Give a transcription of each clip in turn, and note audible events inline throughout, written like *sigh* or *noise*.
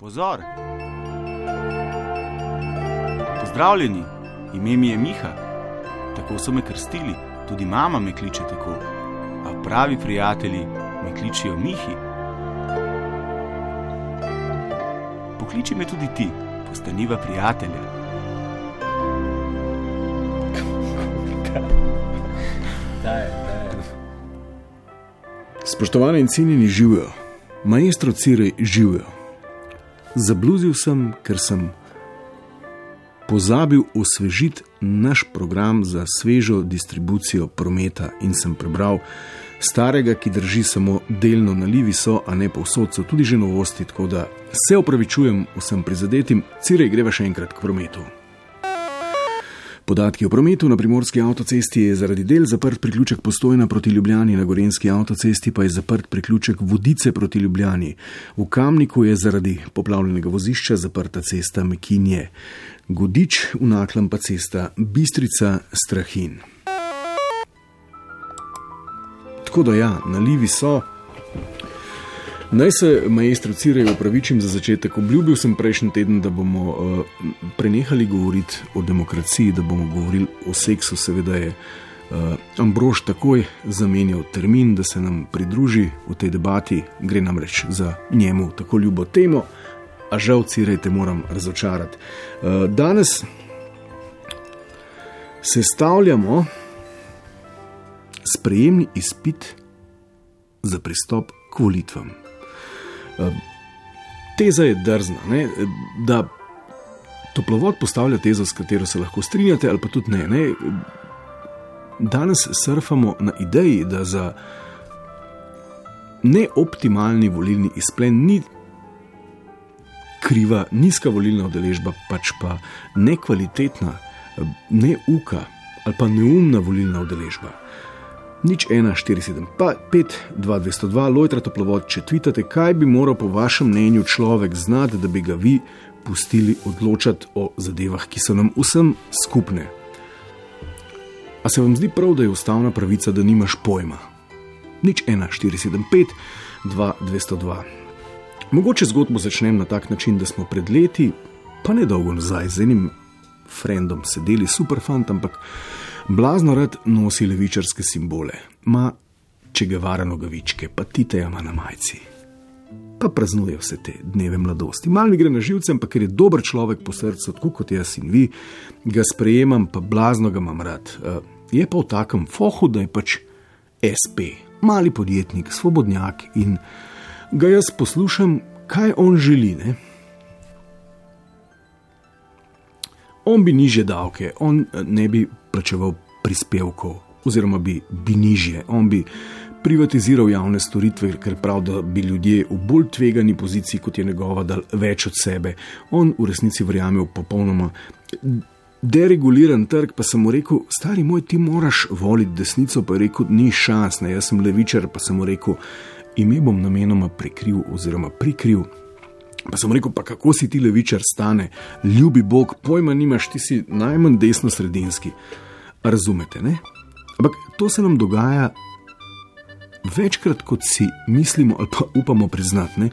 Pozor! Pozdravljeni, ime mi je Miha, tako so me krstili, tudi mama me kliče tako. A pravi prijatelji me kličijo Mihi. Pokliči me tudi ti, postaniva prijatelja. Spoštovani in cenjeni živijo, majstro Cirej živijo. Zabluzil sem, ker sem pozabil osvežiti naš program za svežo distribucijo prometa in sem prebral starega, ki drži samo delno na livi so, a ne povsod so tudi že novosti, tako da se opravičujem vsem prizadetim, Cirej greva še enkrat k prometu. Podatki o prometu na primorski avtocesti je zaradi del zaprt priključek postojna proti Ljubljani, na gorenski avtocesti pa je zaprt priključek vodice proti Ljubljani. V Kamniku je zaradi poplavljenega vozišča zaprta cesta Mekinje, Godič v Naklem pa cesta Bistrica Strahin. Tako da ja, nalivi so. Naj se majstru Cirej upravičim za začetek. Obljubil sem prejšnji teden, da bomo uh, prenehali govoriti o demokraciji, da bomo govorili o seksu. Seveda je uh, Ambrož takoj zamenjal termin, da se nam pridruži v tej debati. Gre namreč za njemu tako ljubo temo, a žal Cirej te moram razočarati. Uh, danes sestavljamo sprejemni izpit za pristop k volitvam. Teza je drzna, ne? da toplovod postavlja tezo, s katero se lahko strinjate, ali pa tudi ne. ne? Danes surfamo na ideji, da za neoptimalni volilni izplen ni kriva nizka volilna udeležba, pač pa nekvalitetna, neuka ali pa neumna volilna udeležba nič 1, 4, 7, 5, 2, 202, lojtra toplovod, če tvitate, kaj bi moral po vašem mnenju človek znati, da bi ga vi pustili odločati o zadevah, ki so nam vsem skupne. A se vam zdi prav, da je ustavna pravica, da nimaš pojma? Nič 1, 4, 7, 5, 2, 202. Mogoče zgodbo začnem na tak način, da smo pred leti, pa ne dolgo nazaj, z enim frendom sedeli, super fant, ampak Blazno rad nosi levičarske simbole, ima če ga vara nogavičke, pa titeja ima na majci. Pa praznuje vse te dneve mladosti. Mal mi gre na živce, ampak ker je dober človek po srcu, tako kot jaz in vi, ga sprejemam, pa blazno ga imam rad. Eh, je pa v takem fohu, da je pač SP, mali podjetnik, svobodnjak in ga jaz poslušam, kaj on želi. Ne? On bi niže davke, on eh, ne bi plačeval prispevkov, oziroma bi bili nižje. On bi privatiziral javne storitve, ker pravi, da bi ljudje v bolj tvegani poziciji, kot je njegova, dal več od sebe. On v resnici verjame v popolnoma. Dereguliran trg, pa sem mu rekel, stari moj, ti moraš voliti desnico, pa je rekel, ni šans, ne, jaz sem levičar, pa sem mu rekel, ime bom namenoma prikril, oziroma prikril. Pa sem rekel, pa kako si ti levičar stane, ljubi Bog, pojma nimaš, ti si najmanj desno-sredinski. Razumete, ne? Ampak to se nam dogaja večkrat, kot si mislimo ali pa upamo priznati. Ne?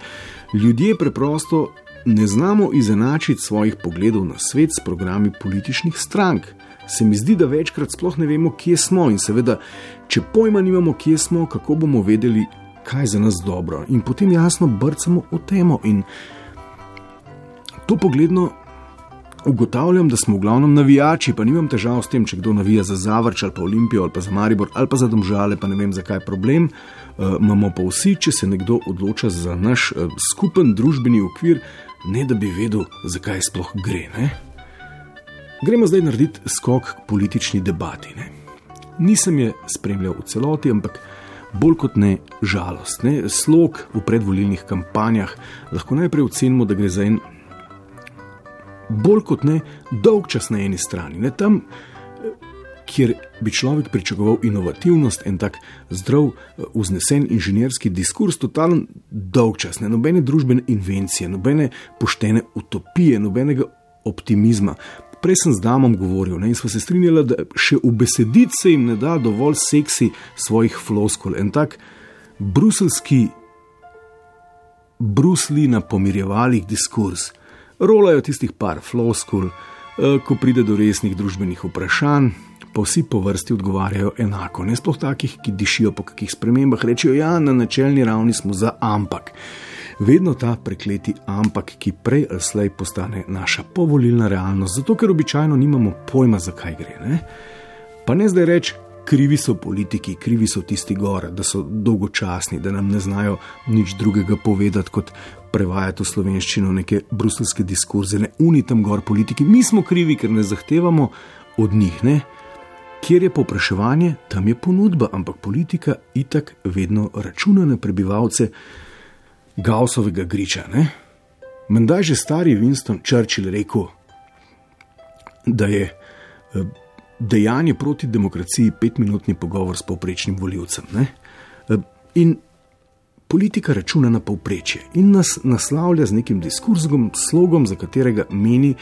Ljudje preprosto ne znamo izenačiti svojih pogledov na svet s programi političnih strank. Se mi zdi, da večkrat sploh ne vemo, kje smo in seveda, če pojma nimamo, kje smo, kako bomo vedeli, kaj je za nas dobro. In potem jasno brcamo v temo. In to pogledno ugotavljam, da smo v glavnem navijači, pa nimam težav s tem, če kdo navija za Zavrč ali pa Olimpijo ali pa za Maribor ali pa za Domžale, pa ne vem, zakaj je problem. Uh, imamo pa vsi, če se nekdo odloča za naš uh, skupen družbeni okvir, ne da bi vedel, zakaj sploh gre. Ne? Gremo zdaj narediti skok k politični debati. Ne? Nisem je spremljal v celoti, ampak bolj kot ne žalost. Ne? Slog v predvolilnih kampanjah lahko najprej ocenimo, da gre za en bolj kot ne dolg čas na eni strani. Ne, tam, kjer bi človek pričakoval inovativnost in tak zdrav, vznesen inženirski diskurs, totalen dolg čas, ne, nobene družbene invencije, nobene poštene utopije, nobenega optimizma. Prej sem z damom govoril ne, in smo se strinjali, da še v besedici se jim ne da dovolj seksi svojih floskul. En tak bruselski brusli na pomirjevalih diskurs, rolajo tistih par floskul, eh, ko pride do resnih družbenih vprašanj, pa vsi po vrsti odgovarjajo enako. Ne sploh takih, ki dišijo po kakih spremembah, rečejo: ja, na načelni ravni smo za ampak. Vedno ta prekleti ampak, ki prej ali slej postane naša povolilna realnost, zato ker običajno nimamo pojma, zakaj gre. Ne? Pa ne zdaj reči, krivi so politiki, krivi so tisti gore, da so dolgočasni, da nam ne znajo nič drugega povedati, kot prevajati v slovenščino neke bruselske diskurze, ne unitam gor politiki. Mi smo krivi, ker ne zahtevamo od njih. Ne? Kjer je popraševanje, tam je ponudba, ampak politika itak vedno računa na prebivalce Gaussovega griča. Menda je že stari Winston Churchill rekel, da je eh, dejanje proti demokraciji petminutni pogovor s povprečnim voljivcem. Eh, in politika računa na povprečje in nas naslavlja z nekim diskurzom, slogom, za katerega meni,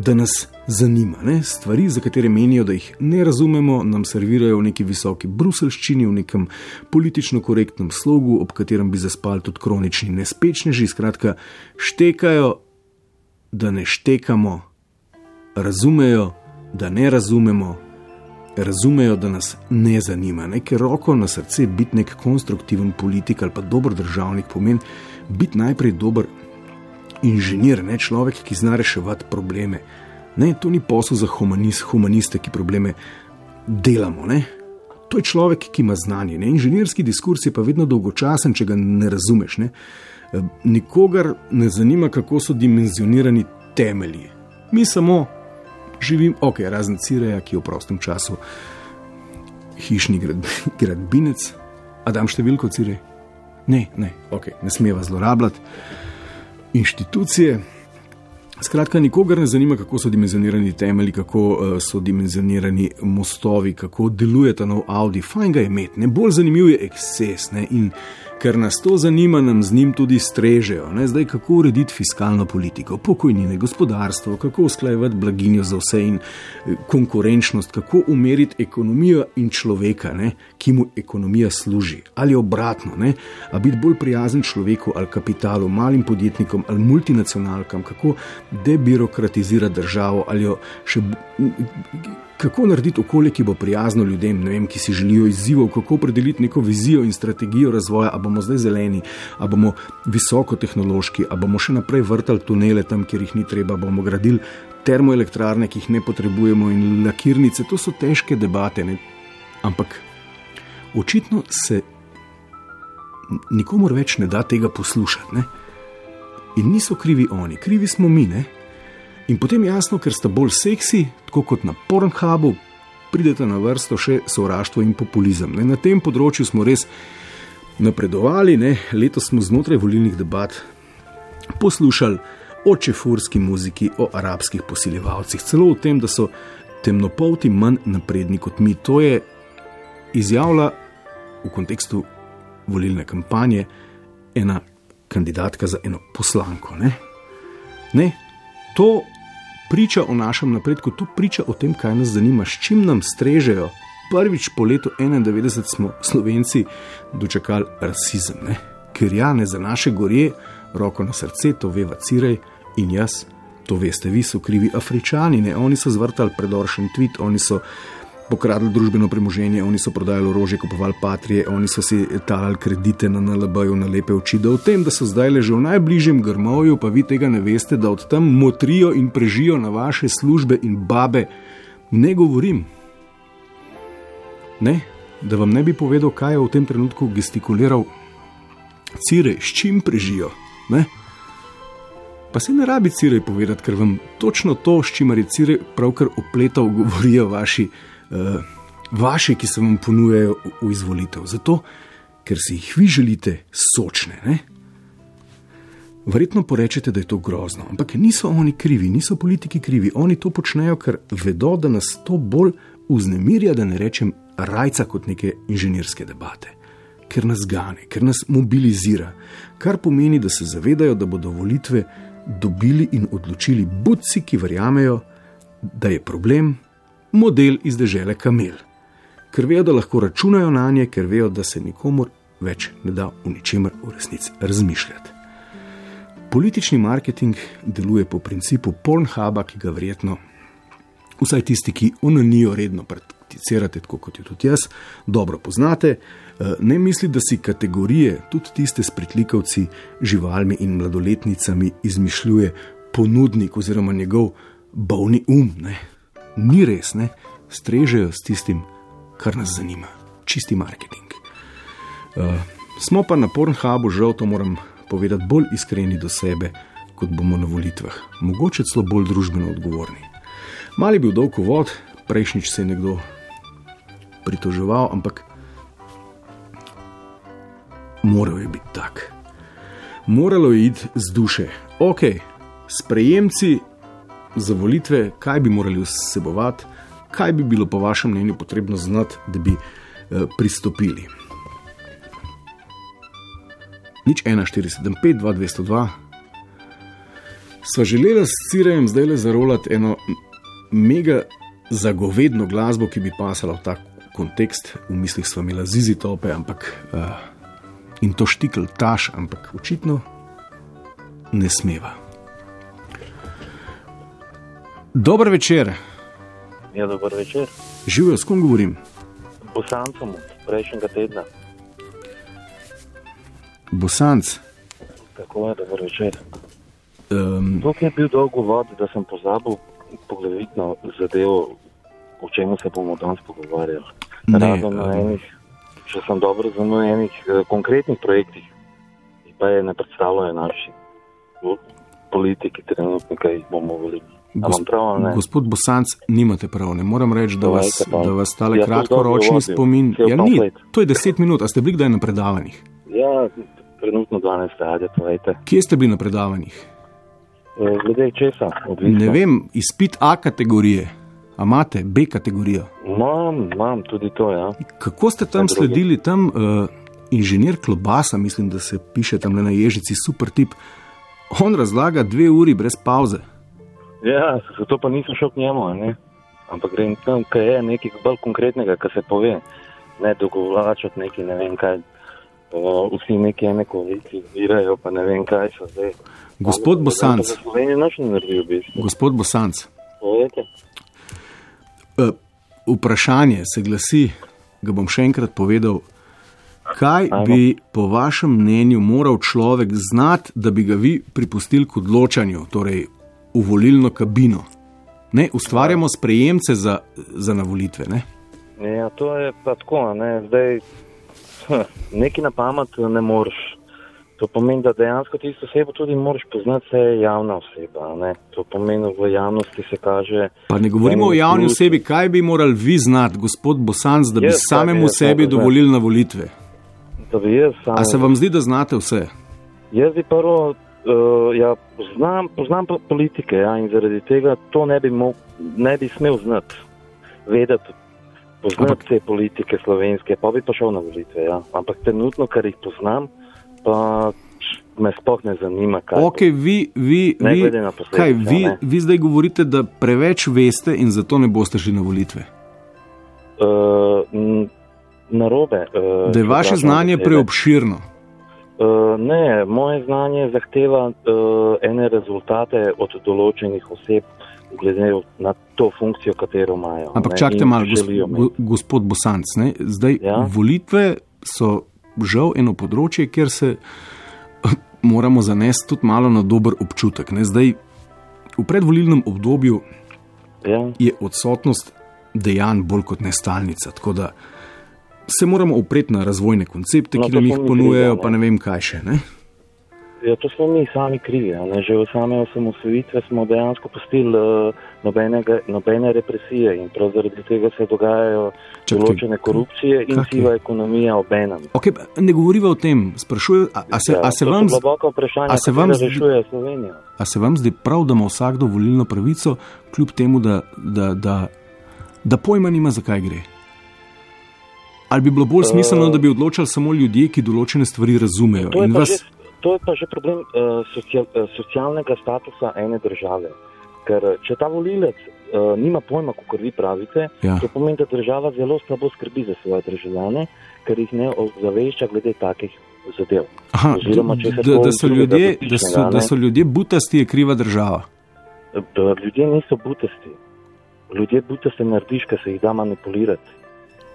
da nas zanima. Ne? Stvari, za katere menijo, da jih ne razumemo, nam servirajo v neki visoki bruselščini, v nekem politično korektnem slogu, ob katerem bi zaspali tudi kronični nespečneži. Skratka, štekajo, da ne štekamo, razumejo, da ne razumemo. Razumejo, da nas ne zanima, ne? ker roko na srce biti nek konstruktiven politik ali pa dober državnik pomeni biti najprej dober inženir, ne človek, ki zna reševati probleme. Ne, to ni posel za humanist, humaniste, ki probleme delamo. Ne. To je človek, ki ima znanje. Ne. Inženirski diskurs je pa vedno dolgočasen, če ga ne razumeš. Ne. E, nikogar ne zanima, kako so dimenzionirani temelji. Mi samo živimo, ok, razen Cireja, ki je v prostem času hišni *laughs* gradbinec. Adam številko Cirej? Ne, ne, ok, ne smeva zlorabljati inštitucije. Skratka, nikogar ne zanima, kako so dimenzionirani temelji, kako uh, so dimenzionirani mostovi, kako deluje ta nov Audi. Fajn ga je imeti, ne bolj zanimiv je eksces. Ne? In ker nas to zanima, nam z njim tudi strežejo. Ne? Zdaj, kako urediti fiskalno politiko, pokojnine, gospodarstvo, kako usklajevati blaginjo za vse in eh, konkurenčnost, kako umeriti ekonomijo in človeka, ne? ki mu ekonomija služi. Ali obratno, ne? a biti bolj prijazen človeku ali kapitalu, malim podjetnikom ali multinacionalkam, kako debirokratizirati državo ali jo še kako narediti okolje, ki bo prijazno ljudem, vem, ki si želijo izzivov, kako opredeliti neko vizijo in strategijo razvoja, ali bomo zdaj zeleni, ali bomo visokotehnološki, ali bomo še naprej vrtali tunele tam, kjer jih ni treba, bomo gradili termoelektrarne, ki jih ne potrebujemo, in lakirnice. To so težke debate. Ne? Ampak očitno se nikomor več ne da tega poslušati. Ne? In niso krivi oni, krivi smo mi. Ne? In potem jasno, ker sta bolj seksi, tako kot na Pornhubu, pridete na vrsto še sovraštvo in populizem. Ne, na tem področju smo res napredovali, ne. letos smo znotraj volilnih debat poslušali o čefurski muziki, o arabskih posiljevalcih, celo o tem, da so temnopolti manj napredni kot mi. To je izjavila v kontekstu volilne kampanje ena kandidatka za eno poslanko. Ne. Ne, to priča o našem napredku, to priča o tem, kaj nas zanima, s čim nam strežejo. Prvič po letu 91 smo Slovenci dočekali rasizem, ne? ker ja, ne za naše gorje, roko na srce, to ve Vacirej in jaz, to veste, vi so krivi Afričani, ne? oni so zvrtali predoršen tweet, oni so pokradli družbeno premoženje, oni so prodajali orožje, kupovali patrije, oni so si talali kredite na NLB-ju na lepe oči. Da o tem, da so zdaj leže v najbližjem grmovju, pa vi tega ne veste, da od tam motrijo in prežijo na vaše službe in babe, ne govorim. Ne, da vam ne bi povedal, kaj je v tem trenutku gestikuliral Cirej, s čim prežijo. Ne? Pa se ne rabi Cirej povedati, ker vam točno to, s čimer je Cirej pravkar upletal, govorijo vaši vaše, ki se vam ponujajo v izvolitev. Zato, ker si jih vi želite sočne. Ne? Verjetno porečete, da je to grozno, ampak niso oni krivi, niso politiki krivi. Oni to počnejo, ker vedo, da nas to bolj vznemirja, da ne rečem rajca kot neke inženirske debate. Ker nas gane, ker nas mobilizira, kar pomeni, da se zavedajo, da bodo volitve dobili in odločili budci, ki verjamejo, da je problem model iz dežele Kamel, ker vejo, da lahko računajo na nje, ker vejo, da se nikomor več ne da v ničemer v resnici razmišljati. Politični marketing deluje po principu Pornhuba, ki ga verjetno vsaj tisti, ki onanijo redno prakticirate, tako kot jo tudi jaz, dobro poznate. Eh, ne misli, da si kategorije, tudi tiste s pritlikavci, živalmi in mladoletnicami, izmišljuje ponudnik oziroma njegov bolni um. Ne. Ni res, ne. strežejo s tistim, kar nas zanima, čisti marketing. Uh, smo pa na Pornhubu, žal to moram povedati, bolj iskreni do sebe, kot bomo na volitvah, mogoče celo bolj družbeno odgovorni. Mali bil dolg vod, prejšnjič se je nekdo pritoževal, ampak moral je biti tak. Moralo je iti z duše. Ok, sprejemci za volitve, kaj bi morali vsebovati, kaj bi bilo po vašem mnenju potrebno znati, da bi eh, pristopili. Nič 1475, 2202. Sva želela s Cirejem zdaj le zarolati eno mega zagovedno glasbo, ki bi pasala v ta kontekst. V mislih sva imela zizi tope, ampak uh, in to štikl taš, ampak očitno ne smeva. Dober večer. Ja, dober večer. Živijo, s kom govorim? Bosancem prejšnjega tedna. Bosanc. Tako je, dober večer. Um, Tukaj je bil dolg vod, da sem pozabil poglavitno zadevo, o čem se bomo danes pogovarjali. Ne, Razen na um. enih, če sem dobro razumel, enih eh, konkretnih projektih, ki pa je ne predstavljajo naši politiki trenutno, kaj jih bomo volili. A Gos- imam prav, ne? Gospod Bosanc, nimate prav. Ne moram reči, da vas, da vas tale Ja, kratkoročni vodil. spomin. Ja, ni, to je deset minut, a ste bili kdaj na predavanjih? Ja, trenutno 12 stadij, povejte. Kje ste bili na predavanjih? Eh, Glede česa, odvisno. Ne vem, izpit A kategorije, a imate B kategorijo. Imam, imam tudi to, ja. Kako ste tam drugi? sledili, tam uh, inženir Klobasa, mislim, da se piše tam na ježici, super tip. On razlaga dve uri brez pauze. Ja, zato pa nisem šel k njemu, ne? ampak grem tam, kaj je nekaj bolj konkretnega, kar se pove. Ne dogovlačati neki, ne vem kaj. Vsi neki ene koalicije zbirajo, pa ne vem kaj so zdaj. Gospod Bosanc, Za Slovenijo noč ne naredijo, v bistvu. gospod Bosanc, Povejte. uh, vprašanje se glasi, ga bom še enkrat povedal. Kaj Ajmo. bi po vašem mnenju moral človek znati, da bi ga vi pripustili k odločanju, torej v volilno kabino? Ne, ustvarjamo sprejemce za, za navolitve. Ne? Ja, to je pa tako, ne, zdaj neki na pamet ne moreš. To pomeni, da dejansko tisto osebo tudi moraš poznati, se je javna oseba. Ne? To pomeni, v javnosti se kaže. Pa ne govorimo o javni plus. osebi, kaj bi morali vi znati, gospod Bosanc, da bi Jaz, samemu jaz sebi mogel dovolili na volitve. Da bi jaz sam. A se vam zdi, da znate vse? Jaz bi prvo, uh, ja, poznam, poznam politike ja, in zaradi tega to ne bi, mog, ne bi smel znati, vedeti, poznati Ampak- te politike slovenske, pa bi pa šel na volitve. Ja. Ampak trenutno, kar jih poznam, pa me sploh ne zanima, kaj. Ok, vi, vi, Ne vi, kaj, vi, ne. vi zdaj govorite, da preveč veste in zato ne boste šli na volitve. Uh, narobe. Uh, Da je vaše znanje preobširno. Uh, ne, moje znanje zahteva uh, ene rezultate od določenih oseb, glede na to funkcijo, katero imajo. Ampak ne, čakajte malo, gos, gospod Bosanc. Ne? Zdaj, Ja? volitve so žal eno področje, kjer se moramo zanesti tudi malo na dober občutek. Ne? Zdaj, v predvolilnem obdobju Ja, je odsotnost dejanj bolj kot ne stalnica. Tako da se moramo upreti na razvojne koncepte, No, ki nam jih ponujejo, krivi, pa ne. ne vem kaj še. Ne? ja, to smo mi sami krivi. Ne? Že v same osamosvojitve smo dejansko pustili uh, nobenega, nobene represije in prav zaradi tega se dogajajo Čakaj, določene korupcije in kak je? siva ekonomija obenem. Okay, ne govoriva o tem, sprašujem, a, a, se, Ja, a, se so vam, z- globoka vprašanja, a se vam zdi- Slovenijo. a se vam zdi prav, da ima vsakdo volilno pravico, kljub temu, da, da, da, da pojma nima, zakaj gre? Ali bi bilo bolj smiselno, da bi odločali samo ljudje, ki določene stvari razumejo? To je, vas, že, to je pa že problem uh, social, uh, socialnega statusa ene države. Ker eh, če ta volilec uh, nima pojma, kot vi pravite, Ja. to pomeni, da država zelo slabo skrbi za svoje državljane, ker jih ne ozavešča glede takih zadev. Aha, Oziroma, da, da, so ljudje, da, so, da so ljudje butasti, je kriva država. Da ljudje niso butasti. Ljudje butaste narediš, ker se jih da manipulirati.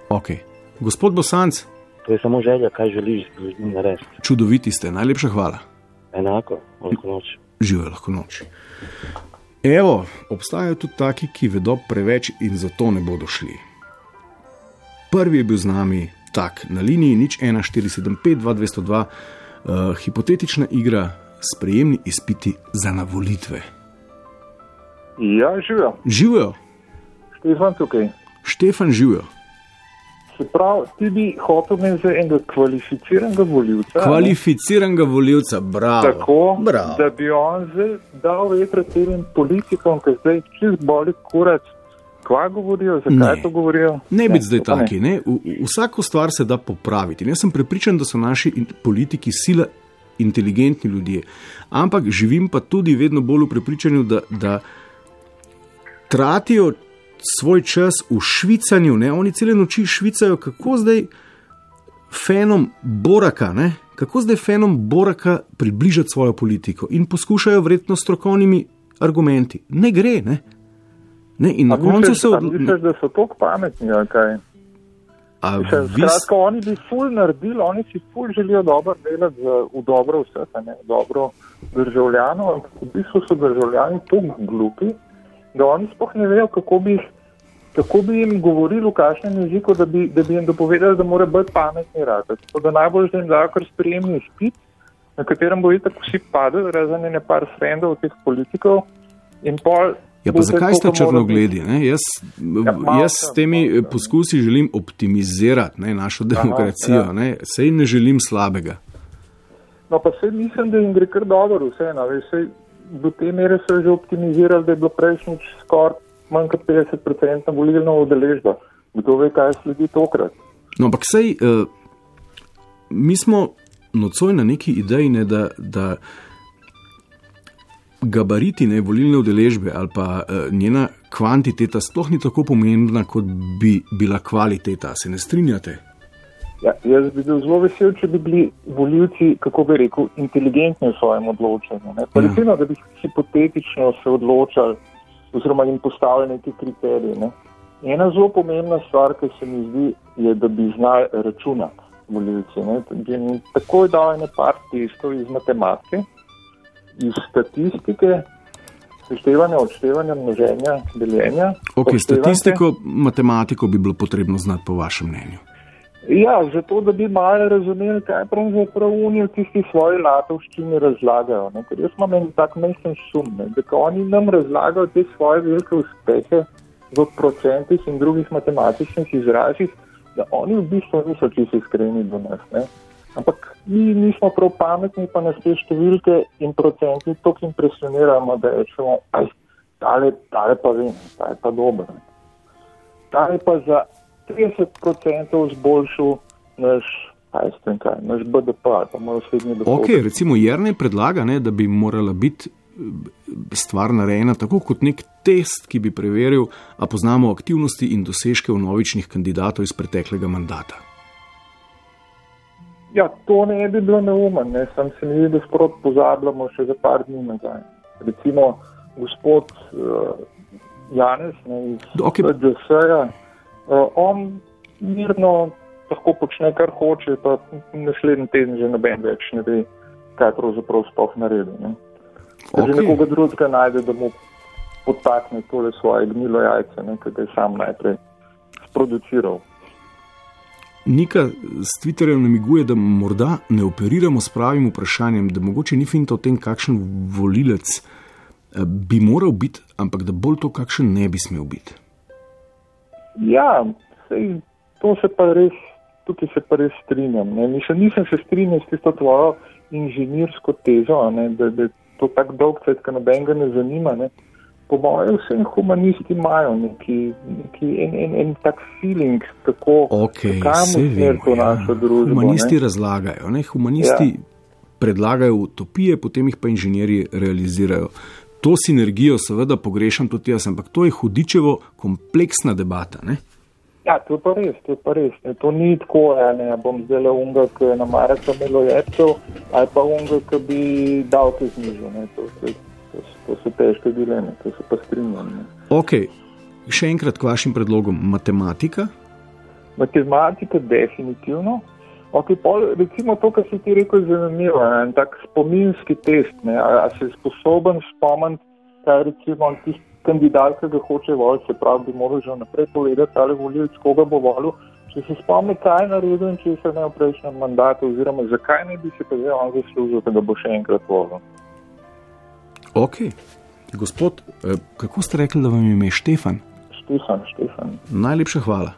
Okay. Gospod Bosanc, To je samo želja, kaj želiš z ljudmi narediti. čudoviti ste, najlepša hvala. Enako, lahko noč. Živijo lahko noč. Evo, obstajajo tudi taki, ki vedo preveč in zato ne bodo šli. Prvi je bil z nami tak na liniji nič 1475 2202, uh, hipotetična igra, sprejemni izpiti za navolitve. Ja, živijo. Živijo, Štefan tukaj. Štefan, živijo. Se pravi, ti bi hotel imeti za enega kvalificiranega voljivca. Kvalificiranega voljivca, bravo. Tako, bravo. da bi on zdaj dal vetra tem politikom, ki zdaj čist boli kurac. Kva govorijo, zakaj Ne. to govorijo? Ne biti zdaj ne. taki. Ne? V, vsako stvar se da popraviti. In Jaz sem prepričan, da so naši politiki sila inteligentni ljudje. Ampak živim pa tudi vedno bolj v prepričanju, da, da tratijo svoj čas v švicanju. Ne? Oni cele noči švicajo, kako zdaj fenom Boraka. Ne? Kako zdaj fenom Boraka približati svojo politiko in poskušajo vredno strokovnimi argumenti. Ne gre, ne? ne in na A koncu misliš, se odločijo. misliš, da so tako pametni, ali kaj? A Mislim, vi Skratka, oni bi ful naredili, oni si ful želijo dobro delati za, v dobro vseh, ne v dobro državljanov, ampak v bistvu so državljani tako glupi, da oni sploh ne vejo, kako bi, kako bi jim govorili v kakšnem jeziku, da bi, da bi jim dopovedali, da mora biti pametni rad. Tako da najbolj, da jim dajo kar sprejemni izpit, na katerem bo itak vsi padli, razen ene par frendov teh politikov. In pol Ja, pa zakaj ste črnogledi? Ne? Jaz, Ja, jaz s temi poskusi želim optimizirati ne, našo demokracijo. ja. Ne? Sej ne želim slabega. No, pa se mislim, da jim gre kar dobro, vseeno. saj Do te mere so že optimizirali, da je bilo prejšnjič skoraj manj kot 50% volilna udeležba. Kdo ve, kaj sledi tokrat? No, ampak sej, uh, mi smo nocoj na neki ideji, ne, da, da gabariti ne, volilne udeležbe ali pa uh, njena kvantiteta sploh ni tako pomembna, kot bi bila kvaliteta. Se ne strinjate? Ja, jaz bi bil zelo vesel, če bi bili volilci, kako bi rekel, inteligentni v svojem odločanju. Ne? Pa Ja. recimo, da bi hipotetično se odločali oziroma jim postavili neki kriteriji. Ne? Ena zelo pomembna stvar, ki se mi zdi, je, da bi znali računati volilci. Ne? Takoj dal ene par testov iz matematike, iz statistike, seštevanja, odštevanja, množenja, deljenja. Ok, statistiko, matematiko bi bilo potrebno znati, po vašem mnenju. Ja, zato da bi malo razumeli, kaj pravzaprav unijo tisti svoji latovščini razlagajo. Ne? Ker jaz imam en tak mesen sum, ne? da oni nam razlagajo te svoje velike uspehe v procentih in drugih matematičnih izrazih, da oni v bistvu niso čisto iskreni do nas. Ne? Ampak mi nismo prav pametni, pa nas te številke in procenti toliko impresioniramo, da rečemo, aj, tale, tale pa vem, ta je pa dober. Ta je pa za 30% zboljšal naš, kaj s tem kaj, naš BDP, ali pa moj osebni dohodek. Ok, recimo Jrnej predlaga, ne, da bi morala biti eh, stvar narejena tako kot nek test, ki bi preveril, a poznamo aktivnosti in dosežke vnovičnih kandidatov iz preteklega mandata. Ja, to ne bi bilo neumen, ne, sam se mi zdi, da sprot pozabljamo še za par dni nazaj. Recimo gospod uh, Janez ne, iz Ok. DSE-ja, uh, on mirno lahko počne, kar hoče, pa naslednji teden že noben več ne ve, kaj pravzaprav sploh naredi. Ne. Da že nekoga drugega najde, da mu potakne tole svoje gnilo jajce, ne, ki ga je sam najprej sproduciral. Nika s Twitterjem namiguje, da morda ne operiramo s pravim vprašanjem, da mogoče ni finta o tem, kakšen volilec eh, bi moral biti, ampak da bolj to, kakšen ne bi smel biti. Ja, sej, to se pa res, tukaj se pa res strinjam. Ne. Mislim, nisem se strinjal s tisto tvojo inženirsko tezo, ne, da, da je to tako dolg cvet, ki nobenega ne zanima. Ne. Po mojem, vsem humanisti imajo neki, neki en, en, en tak feeling, kako Ok, kam se usmer to. Ja. našo družbo. Humanisti ne. razlagajo, ne? humanisti ja. predlagajo utopije, potem jih pa inženirji realizirajo. To sinergijo seveda pogrešam tudi jaz, ampak to je hudičevo kompleksna debata. Ne? Ja, to je pa res, to je pa res. Ne. To ni tako, ja, ne, bom zdaj le unga, ki je namaraka melojecev, ali pa unga, ki bi davke znižil. ne. To, to, to, to so težke dileme, to se pa strinjam. ne. Ok, še enkrat k vašim predlogom. Matematika, Matematika, definitivno. Okay, pol, recimo to, kar si ti rekel, je zanimivo. En tak spominski test. Ne, a, a si sposoben spomniti, kaj recimo tisti kandidat, ki ga hoče voliti, se pravi, bi moral že vnaprej povedati, ali volilec koga bo volil. Če se spomni, kaj je naredil in če se ne v prejšnjem mandatu, oziroma zakaj ne bi se pa zdaj on zaslužil, da bo še enkrat volil. ok. Gospod, eh, kako ste rekli, da vam je ime Štefan? Štefan, Štefan. Najlepša hvala.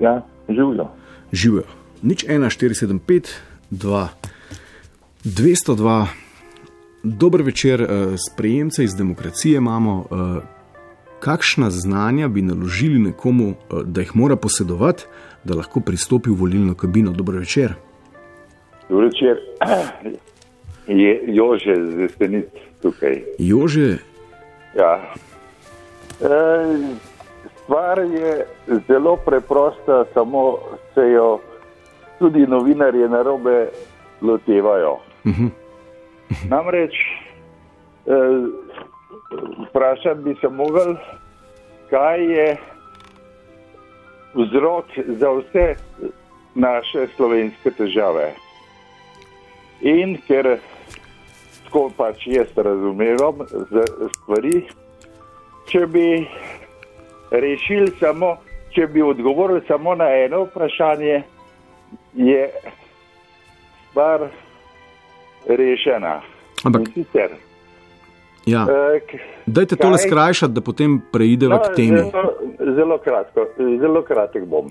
Ja, živijo. Živijo. Nič 1, 475, 2, 202. Dober večer, eh, sprejemce iz demokracije imamo. eh, Kakšna znanja bi naložili nekomu, eh, da jih mora posedovati, da lahko pristopi v volilno kabino? Dobro večer. Dobro večer. *clears throat* Je Jože z Estenic tukaj. Jože, Ja. E, stvar je zelo preprosta, samo se jo tudi novinarje narobe lotevajo. Namreč e, vprašati bi se mogel, kaj je vzrok za vse naše slovenske težave. In ker tako pač jaz razumem stvari, če bi rešili samo, če bi odgovorili samo na eno vprašanje, je stvar rešena. Ampak- In sicer, ja. eh, k- dajte tole kaj- skrajšati, da potem preideva No, k temi. Zelo, zelo, kratko, zelo kratek bom.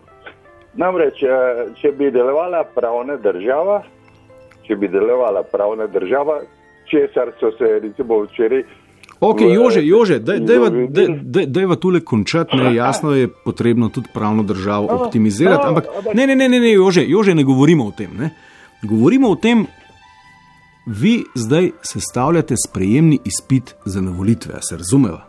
Namreč, eh, če bi delovala pravna država, če bi delovala pravna država, česar so se recimo včeraj. Ok, Jože, Jože, daj- dajva dajva tule končati. Ne, jasno je potrebno tudi pravno državo No, optimizirati, no, ampak ne, ne, ne, ne, ne Jože, Jože, ne govorimo o tem. Ne. Govorimo o tem, vi zdaj sestavljate sprejemni izpit za na volitve, a se razumeva.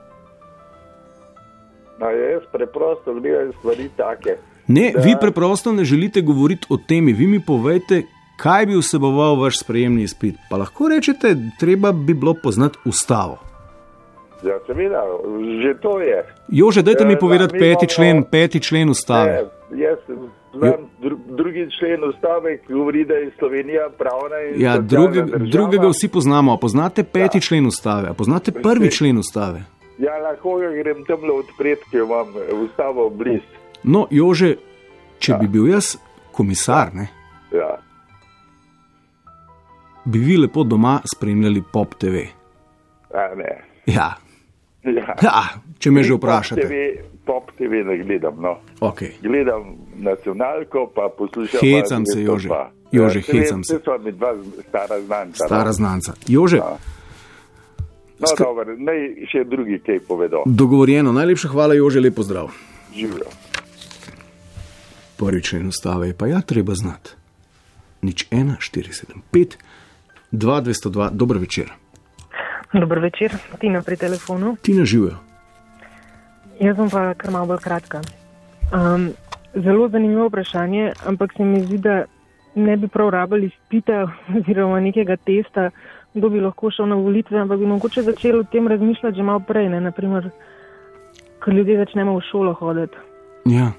No, jaz preprosto gledam stvari take. Ne, Da. vi preprosto ne želite govoriti o temi, vi mi povejte, kaj bi vseboval vaš sprejemni izpit. Pa lahko rečete, treba bi bilo poznati ustavo. Ja, seveda, že to je. Jože, dajte mi Ja, povedati mi peti imamo- člen, peti člen ustave. E, jaz znam dru, drugi člen ustave, ki govori, da je Slovenija pravna in Ja, druge, drugega vsi poznamo. A poznate peti Ja. člen ustave, a poznate prvi člen ustave. Ja, lahko ga grem tam le odpreti, ker imam eh, ustavo blizu. No, Jože, če bi bil jaz komisar, ne, Ja. bi vi lepo doma spremljali Pop TV. A, ne. Ja, Ja. ja če me že vprašate. TV, pop TV ne gledam. No. Okay. Gledam nacionalko, pa poslušam. Hecam pa se, 202. Jože. Jože, Ja, hecam se. Sva mi dva stara znanca. Stara no. znanca. Jože, Ja. No, Skr- dobro, naj še drugi kaj povedo. dogovorjeno, najlepša hvala, Jože, lepo zdrav. Živijo. Prvi člen ustave je pa ja treba znati. Nič 1, 4, 7, 5, 2, 202, dober večer. Dober večer, Tina pri telefonu. Ti ne živijo. Jaz bom pa kar malo bolj kratka. Um, zelo zanimivo vprašanje, ampak se mi zdi, da ne bi prav rabili spita *laughs* oziroma nekega testa, kdo bi lahko šel na volitve, ampak bi mogoče začeli o tem razmišljati že malo prej, ne? naprimer, ko ljudje začnemo v šolo hoditi. Ja.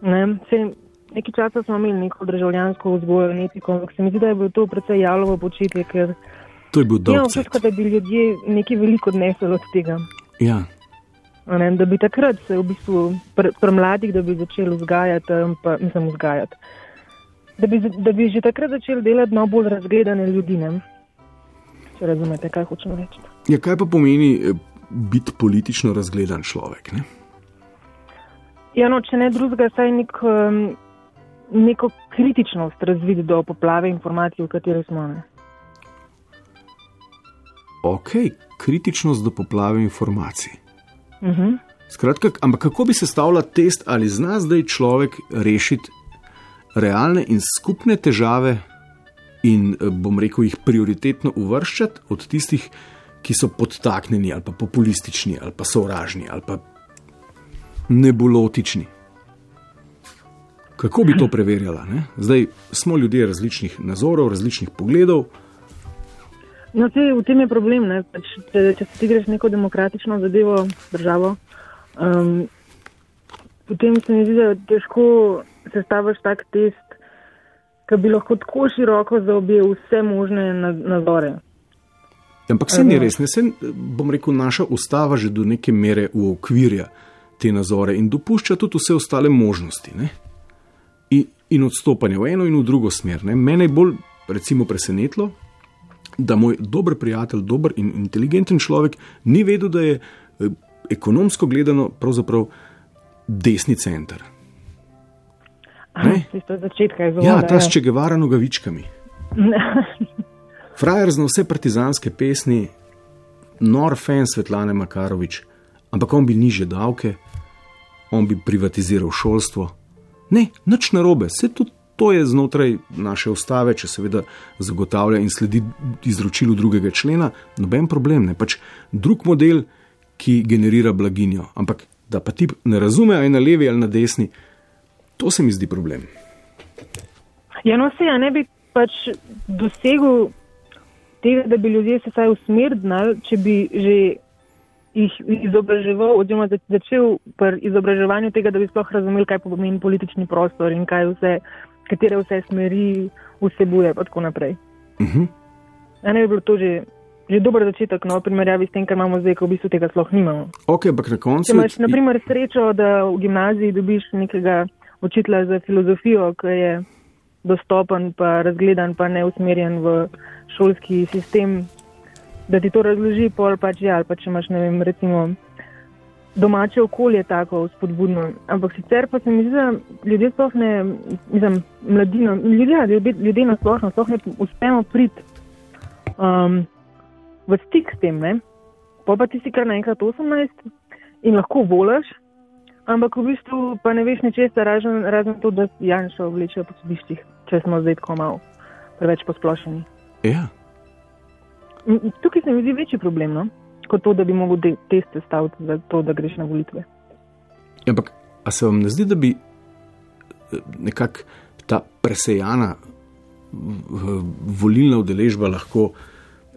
Ne? Sej, nekaj časa smo imeli neko državljansko vzgojo in etiko, ampak se mi zdi, da je bilo to precej jalovo početje, ker To je bil dolg cajt. občutka, da bi ljudje nekaj veliko odnesli od tega. Ja. Ne, da bi takrat se v bistvu pri pr mladih, da bi začeli vzgajati, pa, mislim, vzgajati. Da bi, da bi že takrat začeli delati malo bolj razgledane ljudi. Ne? Če razumete, kaj hočem reči. ja, kaj pa pomeni eh, biti politično razgledan človek? Ne? Ja, no, če ne drugega, saj nek, um, neko kritičnost razviti do poplave informacij, v kateri smo. Ne? Ok, kritičnost do poplave informacij. Uh -huh. Skratka, ampak kako bi sestavljal test, ali zna zdaj človek rešiti realne in skupne težave, in eh, bom rekel, jih prioritetno uvrščati od tistih, ki so podtaknjeni ali pa populistični ali pa sovražni ali pa nebulotični. Kako bi to preverjala? Ne? Zdaj smo ljudje različnih nazorov, različnih pogledov. No, te, v tem je problem. Pač, če, če si greš neko demokratično zadevo, državo, um, potem se mi zdi, da težko sestaviti tak test, ki bi lahko tako široko zaobjel vse možne nadzore. Ampak se ni res, ne se, bom rekel, naša ustava že do neke mere uokvirja te nazore in dopušča tudi vse ostale možnosti. In, in odstopanje v eno in v drugo smer. Ne? Mene je bolj, recimo, presenetilo, da moj dober prijatelj, dober in inteligenten človek ni vedel, da je eh, ekonomsko gledano pravzaprav desni center. Ja, ta s Čegevara nogavičkami. *laughs* Frajer zna vse partizanske pesmi, nor fan Svetlane Makarovič, ampak on bi niže davke, on bi privatiziral šolstvo. Ne, nič narobe, vse tudi to je znotraj naše ustave, če seveda zagotavlja in sledi izročilu drugega člena, noben problem, ne pač drug model, ki generira blaginjo. Ampak da pa ti ne razume, ali na levi ali na desni, to se mi zdi problem. Ja, no, se ja ne bi pač dosegel tega, da bi ljudje se vsaj usmerili, če bi že jih izobraževal, oziroma začel pri izobraževanju tega, da bi sploh razumeli, kaj pomeni politični prostor in kaj vse, katere vse smeri vsebuje, in tako naprej. Uh -huh. Ne bi bilo to že. Že dober začetek, no, v primerjavi s tem, kar imamo zdaj, ko v bistvu tega sploh nimamo. Okay, ampak na koncu. Če imaš, na primer, srečo, da v gimnaziji dobiš nekega učitelja za filozofijo, ki je dostopen, pa razgledan, pa ne usmerjen v šolski sistem, da ti to razloži, pol pač je, ali pa če imaš, ne vem, recimo domače okolje tako spodbudno. Ampak sicer pa se mi zdi, da ljudje sploh ne, mislim, mladino, ljudje, ljudje, ljudje na splošno, sploh ne uspemo priti um, v stik s tem, ne. Pa pa ti si kar naenkrat 18 in lahko volaš, ampak v bistvu pa ne veš ničesar, razen, razen to, da Janša vleče po sodiščih, če smo zdaj tako malo preveč posplošeni. Ja. Tukaj se mi zdi večji problem, no? Kot to, da bi lahko te teste stavil za to, da greš na volitve. Ampak, a se vam ne zdi, da bi eh, nekako ta presejana volilna udeležba lahko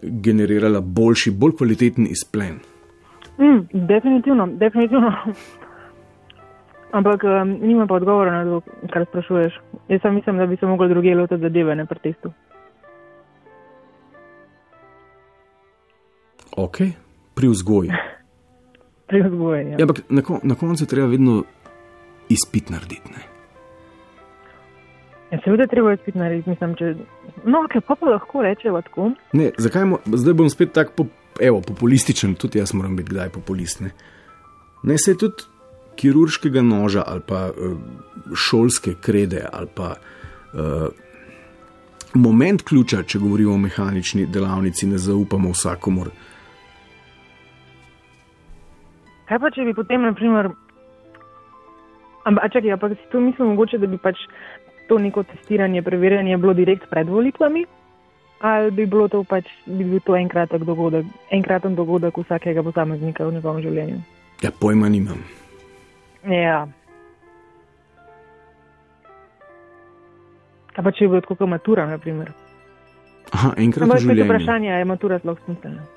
generirala boljši, bolj kvaliteten izplen? Mm, definitivno, definitivno. Ampak um, nima pa odgovora na to, kar sprašuješ. Jaz sam mislim, da bi se lahko druge lotili zadeve, ne pri testu. Ok, pri vzgoji. *laughs* pri vzgoji. Ja. Ja, ampak na, kon na koncu treba vedno izpit narediti. Ne? Ja, seveda treba izpit narediti, mislim, če. No, ok, pa, pa lahko rečemo tako. Ne, zakaj mo, zdaj bom spet tako po, evo, populističen, tudi jaz moram biti kdaj populist. Ne, ne se tudi kirurškega noža ali pa uh, šolske krede ali pa. Uh, Moment ključa, če govorimo o mehanični delavnici, ne zaupamo vsakomor. Kaj pa, če bi potem, naprimer, ampak čakaj, ampak si to mislim mogoče, da bi pač to neko testiranje, preverjanje bilo direkt pred volitvami? Ali bi bilo to pač, bi bil to enkraten dogodek, enkraten dogodek vsakega posameznika v njegovem življenju? Ja, pojma nimam. Ja. Kaj pa če bi bilo tako matura, naprimer? Aha, enkrat v življenju. vprašanje, je matura sploh smiselna?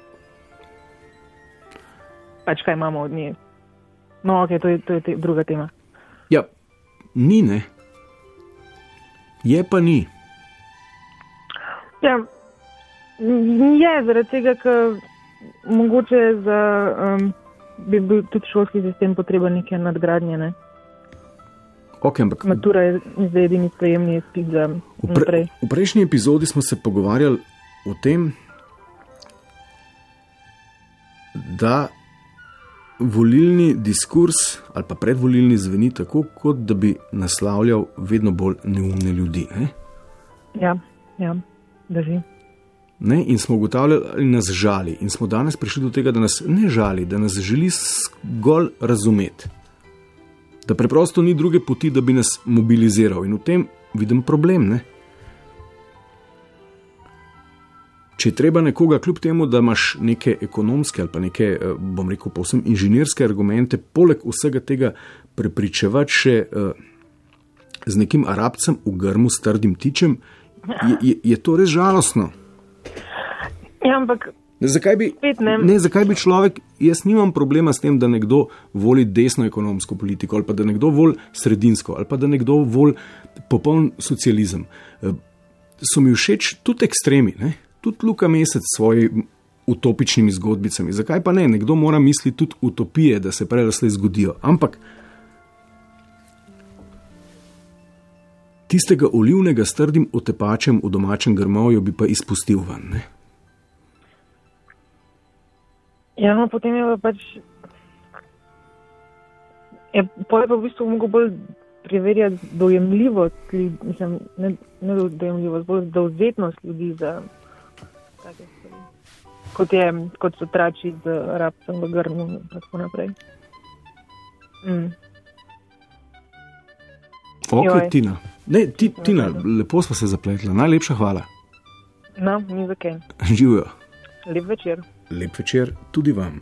Pač kaj imamo od nje? No, ok, to je, to je te, druga tema. Ja, ni ne. Je pa ni. Ja, je zaradi tega, ker mogoče za, um, bi bil tudi šolski sistem potreben neke nadgradnje. Ne? Okay, ampak Matura je zdaj edini sprejemni izpit za v, pre, naprej. v prejšnji epizodi smo se pogovarjali o tem, da volilni diskurs ali pa predvolilni zveni tako, kot da bi naslavljal vedno bolj neumne ljudi. Ne? Ja, ja, drži. Ne? In smo ugotavljali, ali nas žali. In smo danes prišli do tega, da nas ne žali, da nas želi zgolj razumeti. Da preprosto ni druge poti, da bi nas mobiliziral. In v tem vidim problem. Ne? Če je treba nekoga, kljub temu, da imaš neke ekonomske ali pa neke, eh, bom rekel, povsem inženirske argumente, poleg vsega tega prepričevati še uh, z nekim arabcem v grmu s trdim tičem, je, je, je to res žalostno. Ja, ampak zakaj, bi, ne. ne, zakaj bi človek, jaz nimam problema s tem, da nekdo voli desno ekonomsko politiko, ali pa da nekdo voli sredinsko, ali pa da nekdo voli popoln socializem. Eh, So mi všeč tudi ekstremi, ne? Tudi Luka Mesec s svojimi utopičnimi zgodbicami. Zakaj pa ne? Nekdo mora misliti tudi utopije, da se prej slej zgodijo. Ampak tistega olivnega s trdim otepačem v domačem grmovju bi pa izpustil ven. Ne? Ja, no, potem je pa pač. Je, pa v bistvu mogo bolj preverjati dojemljivost, mislim, ne, ne do- dojemljivost, bolj dovzetnost ljudi za take stvari. Kot, je, kot so trači z rabcem v grmu in tako naprej. Mm. Ok, Joj. Tina. Ne, ti, Tina, lepo smo se zapletla. Najlepša hvala. No, ni za kaj. Živijo. Lep večer. Lep večer tudi vam.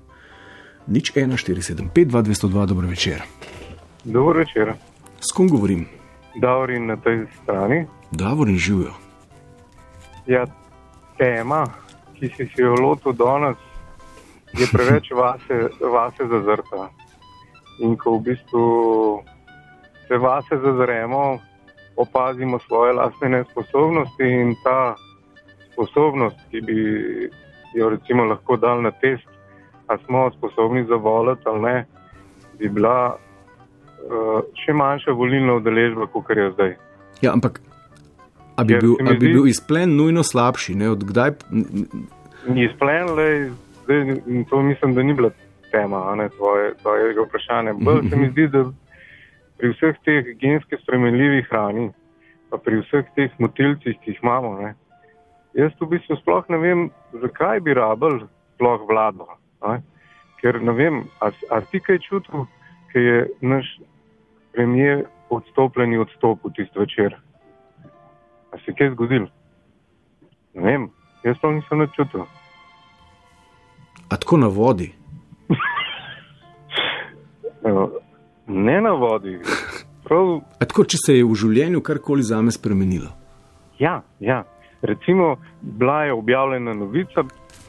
Nič 1, 4, 7, 5, 2, 202, dobro večer. Dobro večer, S kom govorim? Daurin na tej strani. Davor in živijo. Ja, tema, ki si se jo lotil danes, je preveč vase, vase zazrta. In ko v bistvu se vase zazremo, opazimo svoje lastne nesposobnosti in ta sposobnost, ki bi jo recimo lahko dal na test, a smo sposobni zavolati ali ne, bi bila uh, še manjša volilna udeležba, kot je zdaj. Ja, ampak a bi, Ker bil, a bi bil izplen nujno slabši? Ne? Od kdaj? Ni izplen, le zdaj, in to mislim, da ni bila tema ne, tvoje, tvojega vprašanja. Bolj se mi zdi, da pri vseh teh gensko spremenljivih hrani, pa pri vseh teh motilcih, ki jih imamo, ne, jaz v bistvu sploh ne vem, zakaj bi rabili sploh vlado. Ne? Ker ne vem, a, s- a si kaj čutil, ker je naš premijer odstopljeni odstopil tisti večer. A se je kaj zgodil? Ne vem, jaz pa nisem nič čutil. A tako na vodi? Evo, *laughs* Ne na vodi. Prav, A tako, če se je v življenju karkoli zame spremenilo? ja, ja. Recimo, bila je objavljena novica,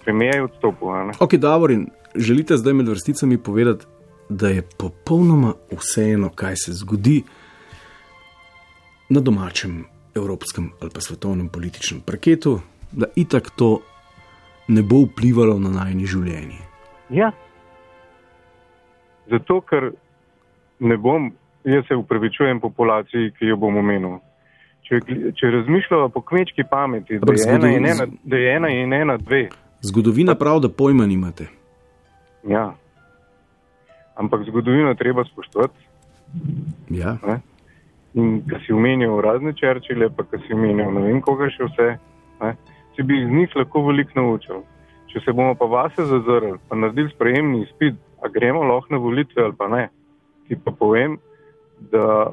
premijer je odstopil. Ok, Davor, in želite zdaj med vrsticami povedati, da je popolnoma vseeno, kaj se zgodi na domačem, evropskem ali pa svetovnem političnem parketu, da itak to ne bo vplivalo na najni življenje. Ja. Zato, ker ne bom, jaz se upravičujem populaciji, ki jo bom omenil. Če, če razmišljamo po kmečki pameti, da je, ena in zgodovin- ena, da je ena in ena dve. Zgodovina pravi, da pojma nimate. Ja. Ampak zgodovino treba spoštovati. Ja. Ne? In ki si omenil razne črčile, pa ki si omenil ne vem koga še vse, ne? si bi iz njih lahko veliko naučil. Če se bomo pa vase zazrli, pa naredili sprejemni izpit, a gremo lahko na volitve ali pa ne, ti pa povem, da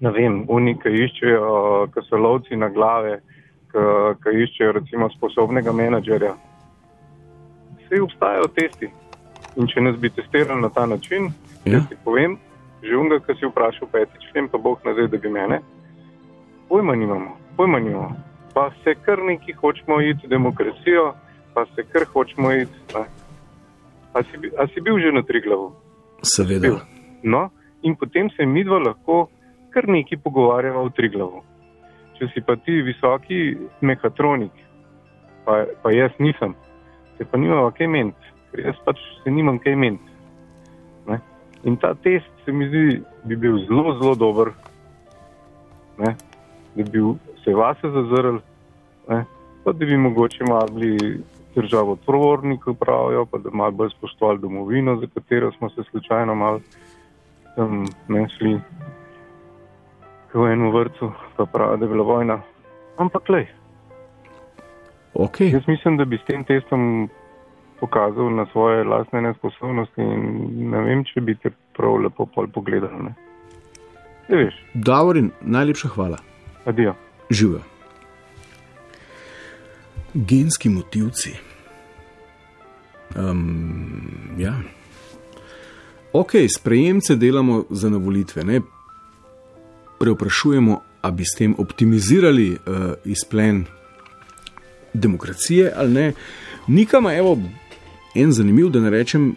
ne vem, oni, ki iščejo, ki so lovci na glave, ki, iščejo recimo sposobnega menedžerja. Vse obstajajo testi. In če nas bi testirali na ta način, Ja. ti povem, že unga, ki si vprašal peti člen, pa Bog nazaj, da bi mene, pojma nimamo, pojma nimamo. Pa se kar neki hočemo iti demokracijo, pa se kar hočemo iti. Ne. A si, a si bil že na Triglavu? Seveda. Bil. No, in potem se mi dva lahko kar nekaj pogovarjava o Triglavu. Če si pa ti visoki mehatronik, pa, pa jaz nisem, se pa nimamo kaj meniti, ker jaz pač se nimam kaj meniti. In ta test se mi zdi, bi bil zelo, zelo dober, ne? da bi se vase zazrl, ne? pa da bi mogoče malo bili državo odporniki, pravijo, pa da malo bolj spoštovali domovino, za katero smo se slučajno malo tam ne šli v enem vrtu, pa pravijo, da je bila vojna. Ampak le, Okay. jaz mislim, da bi s tem testom pokazal na svoje lastne nesposobnosti in ne vem, če bi te prav lepo pol pogledal. Ne, ne veš, Davorin, najlepša hvala. adijo. Živijo. Genski motivci. Um, ja. Ok, sprejemce delamo za na volitve. Ne? preoprašujemo, ali bi s tem optimizirali uh, izplen demokracije ali ne. Nikama, evo, en zanimiv, da ne rečem,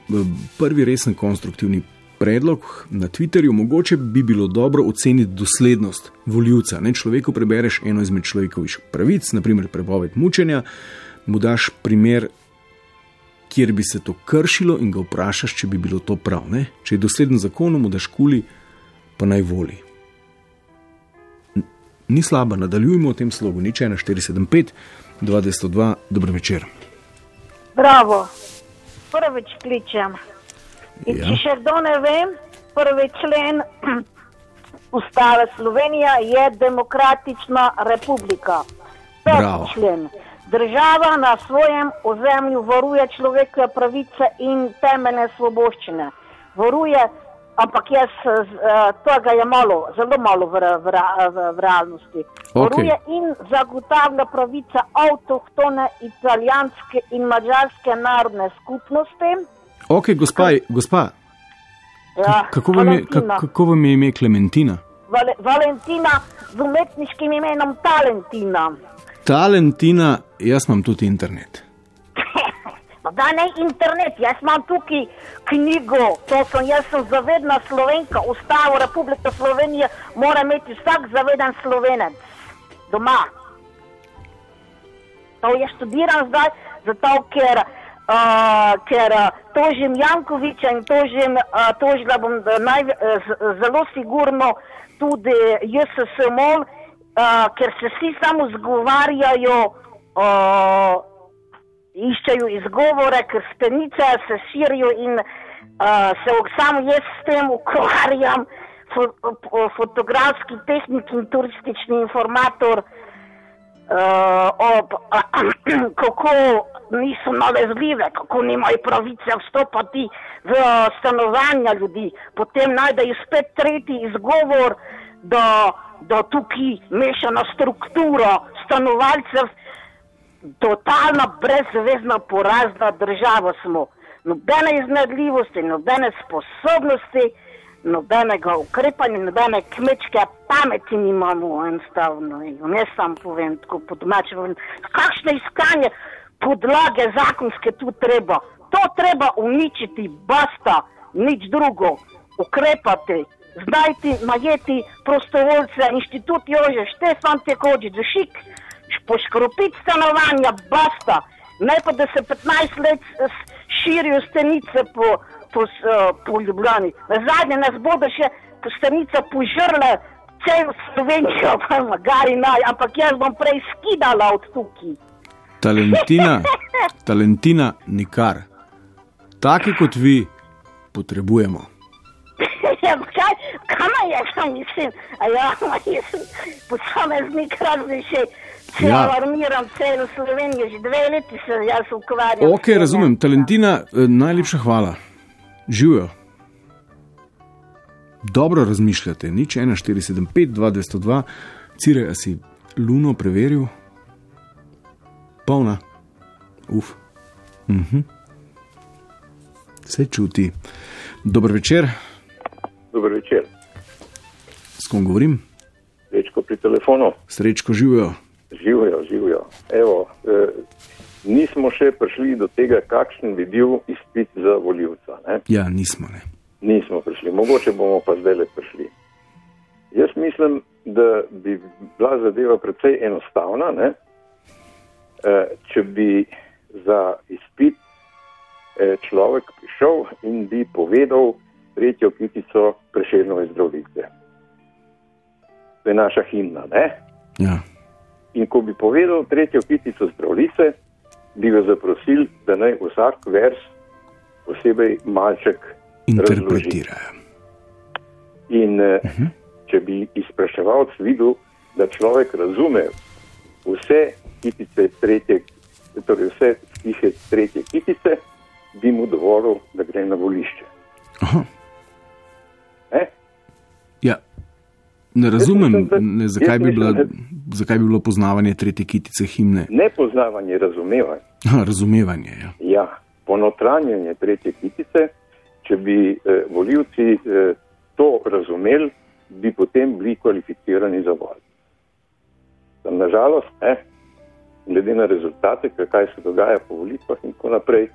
prvi resen konstruktivni predlog na Twitterju. Mogoče bi bilo dobro oceniti doslednost voljivca. Ne človeku prebereš eno izmed človekovih pravic, naprimer prepoved mučenja, mu daš primer. Kjer bi se to kršilo, in ga vprašaš, če bi bilo to prav. Ne? Če je dosleden zakonu, da škuli, pa naj voli. Ni slaba, nadaljujemo v tem slogu, nič 1, 4, 7, 5, 202, dobro večer. Bravo, prvič kličem. In Ja. če še kdo ne ve, prvi člen *clears throat* ustave Slovenije je demokratična republika. Peti člen. Država na svojem ozemlju varuje človekove pravice in temeljne svoboščine. Varuje, ampak jaz eh, tega je malo, zelo malo v, v, v, v realnosti. Varuje in zagotavlja pravice avtohtone italijanske in mađarske narodne skupnosti. Ok, gospa, gospa Ja, kako, vam je, kako vam je ime Klementina? Vale, Valentina z umetniškim imenom Talentina. Talentina, jaz imam tudi internet. *laughs* Pa da ne internet, jaz imam tukaj knjigo, to sem, jaz sem zavedna slovenka, ustavo Republike Slovenije mora imeti vsak zaveden slovenec doma. To je študiram zdaj, zato ker, uh, ker tožim Jankoviča in tožim, uh, tožila bom naj, zelo sigurno tudi JSSMOL, uh, ker se vsi samo zgovarjajo. Uh, iščejo izgovore, ker stenice se širijo in uh, se samo jaz s tem ukvarjam, fo, fo, fotografski tehnik in turistični informator, uh, ob, uh, *clears throat* kako niso nalezljive, kako nimajo pravice vstopati v stanovanja ljudi. Potem najdejo spet tretji izgovor, da, da tukaj mešana struktura stanovalcev totalna brezvezna porazna država smo. Nobene iznedljivosti, nobene sposobnosti, nobenega ukrepanja, nobene kmečke pameti nimamo enostavno. In Ne sam povem, tako po domače povem. Kakšne iskanje podlage zakonske tu treba? To treba uničiti, basta, nič drugo. Ukrepati, znajti, najeti prostovoljce, inštitut Jože, Štefan Tekođi, Dušik, poškropiti stanovanja, basta. Ne pa da se 15 let s- širijo stenice po, po, eh, po Ljubljani. Na zadnje nas bodo še stenice požrle celo Slovenijo, *laughs* pa magari naj, ampak jaz bom prej skidala od tukaj. Talentina, *laughs* talentina, nikar. Taki kot vi potrebujemo. Ja, kaj, kam je, kam mislim, ja, *laughs* mislim, posameznik različaj, če Ja. ja. alarmiram celo Slovenijo, že dve leti se jaz ukvarjam. Ok, tem. razumem. Talentina, eh, najlepša hvala. Živijo. Dobro razmišljate, nič 1475, 2202, Cire, a si luno preveril? Polna. Uf. Mhm. Se čuti. Dober večer, Dober večer. s kom govorim? Rečko pri telefonu. Srečko živijo. Živijo, živijo. Evo, eh, nismo še prišli do tega, kakšen bi bil izpit za voljivca. Ne? Ja, nismo ne. Nismo prišli, mogoče bomo pa zdaj le prišli. Jaz mislim, da bi bila zadeva precej enostavna, ne? Eh, če bi za izpit eh, človek prišel in bi povedal tretjo kitico preširnove zdravljice. To je naša himna. Ne? Ja. In ko bi povedal tretjo kitico zdravljice, bi ga zaprosil, da naj vsak vers posebej malček razloži. Interpretirajo. In uh -huh. če bi izpraševalc videl, da človek razume vse kitice tretje, torej vse stihe tretje kitice, bi mu dovolil, da gre na volišče. Aha. Ne? Ne razumem, mislim, da- ne, zakaj, bi bila, mislim, zakaj bi bilo poznavanje tretje kitice himne. Nepoznavanje razumevanja. *laughs* Aha, razumevanje. Ja. Ja, ponotranjanje tretje kitice, če bi eh, voljivci eh, to razumeli, bi potem bili kvalificirani za voljo. Nažalost, ne, glede na rezultate, kaj se dogaja po volitvah in tako naprej,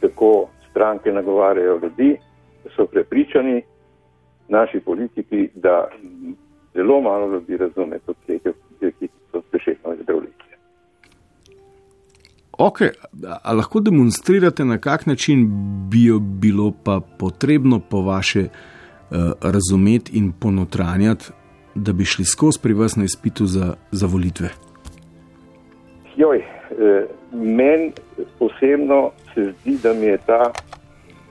kako stranke nagovarjajo ljudi, da so prepričani, naši politiki, da zelo malo ljudi razume to tretjo, ki so prešetno zdravljeni. Ok, a lahko demonstrirate, na kak način bi jo bilo pa potrebno po vaše uh, razumeti in ponotranjati, da bi šli skozi pri vas na izpitu za, za volitve? Joj, eh, meni osebno se zdi, da mi je ta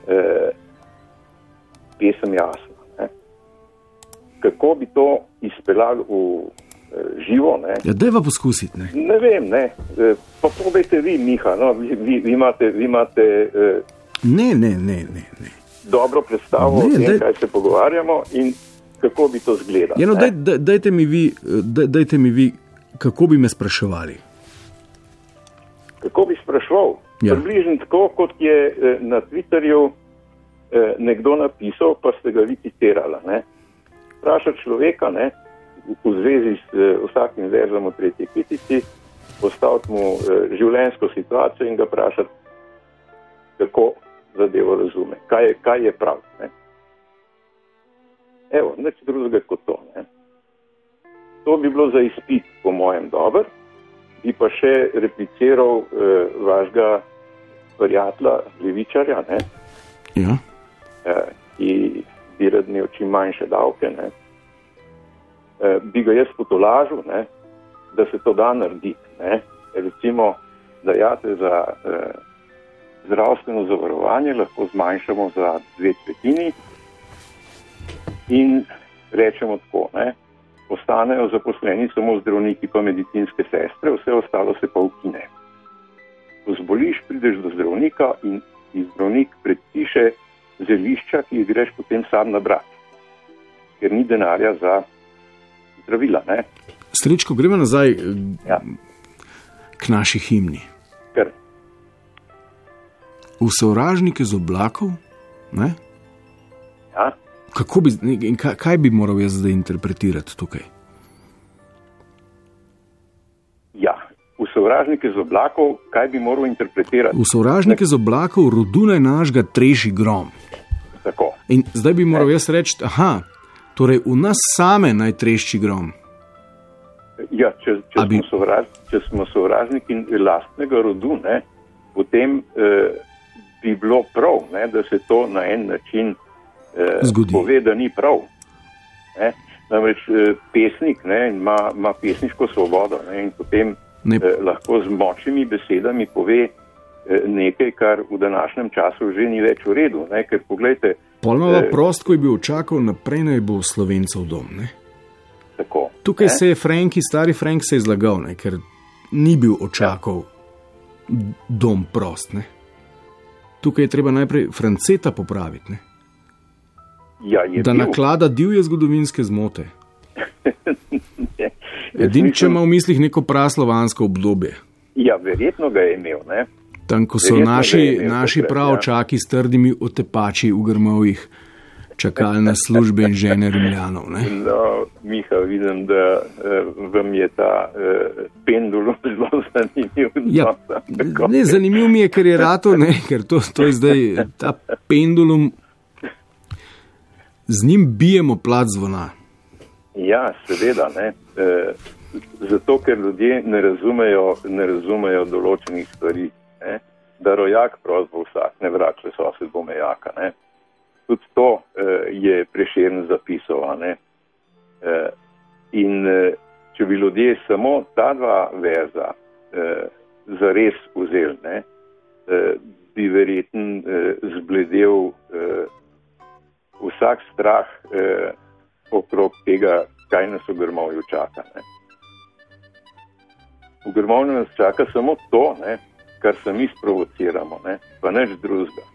eh, pesem jasna. Ne? Kako bi to izpeljali v eh, živo? Ne, ja, pa poskusiti. Ne? ne vem, ne. Eh, pa povejte vi, Miha, no? vi, vi, imate. Vi imate eh, ne, ne, ne, ne. ne. Dobro predstavo ne, tem, daj... kaj se pogovarjamo in kako bi to izgledalo. Ja, no, daj, daj, dajte, mi vi, daj, dajte mi vi, kako bi me spraševali. Kako bi spraševal? Ja. Približno tako, kot je eh, na Twitterju eh, nekdo napisal, pa ste ga vi citirali. Vprašati človeka ne, v zvezi s eh, vsakim verzom v tretji kitici, postaviti mu življenjsko situacijo in ga vprašati, kako zadevo razume, kaj je, kaj je prav. Ne. Evo, nič drugega kot to. Ne. To bi bilo za izpit, po mojem, dobro. Bi pa še repliciral eh, vašega prijatelja, Levičarja, ne, ja. eh, ki bi rad imel čim manjše davke. Ne, eh, bi ga jaz potolažil, ne, da se to da narediti. Ne. Recimo, da jate za eh, zdravstveno zavarovanje lahko zmanjšamo za dve tretjini in rečemo tako, ne, ostanejo zaposleni samo zdravniki pa medicinske sestre, vse ostalo se pa ukine. Ko zboliš, prideš do zdravnika in ti zdravnik predpiše zelišča, ki jih greš potem sam nabrati, ker ni denarja za zdravila. Ne. Stričko, gremo nazaj ja. k naši himni. Ker. V sovražnike z oblakov, ne? Ja. Bi, kaj, kaj bi moral jaz zdaj interpretirati tukaj? Ja, v sovražnike z oblakov, kaj bi moral interpretirati? V sovražnike z oblakov rodune našega treši grom. In zdaj bi moral jaz reči, aha, torej v nas same naj trešči grom. Ja, če, če, bi... smo sovraž, če smo sovražniki lastnega rodu, ne, potem eh, bi bilo prav, ne, da se to na en način zgodi. Pove, da ni prav. Ne? Namreč eh, pesnik ne, ima, ima pesniško svobodo ne, in potem ne. Eh, lahko z močnimi besedami pove eh, nekaj, kar v današnjem času že ni več v redu. Ne, ker pogledajte. Polno eh, prost, ko je bil čakal, naprej naj bo slovencev dom. Ne? Tako, Tukaj ne? se je Franki, stari Frank, se je zlagal, ne, ker ni bil očakal ja. dom prost. Ne? Tukaj je treba najprej Franceta popraviti. Ne? Ja, da bil. naklada divje zgodovinske zmote. *laughs* Edini, če ima v mislih neko praslovansko obdobje. Ja, verjetno ga je imel. Ne? Tam, ko so naši, naši pravčaki ja. s trdimi otepači v grmovih čakali na službe in žene Rimljanov. No, Miha, vidim, da uh, vam je ta uh, pendulum zelo zanimiv. Ja, ne, zanimiv mi je, ker je rato, ne, ker to, to je zdaj ta pendulum z njim bijemo plat zvona. Ja, seveda. Ne. E, zato, ker ljudje ne razumejo, ne razumejo določenih stvari. Da rojak pravzaprav vsak ne vrača sosed bo mejaka. Ne. Tudi to e, je preširno zapisal. E, in e, če bi ljudje samo ta dva verza e, zares vzeli, ne, e, bi verjetno e, zbledel. E, vsak strah eh, okrog tega, kaj nas v grmovju čaka. Ne. V grmovju nas čaka samo to, ne, kar se mi sprovociramo, ne, pa neč drugega.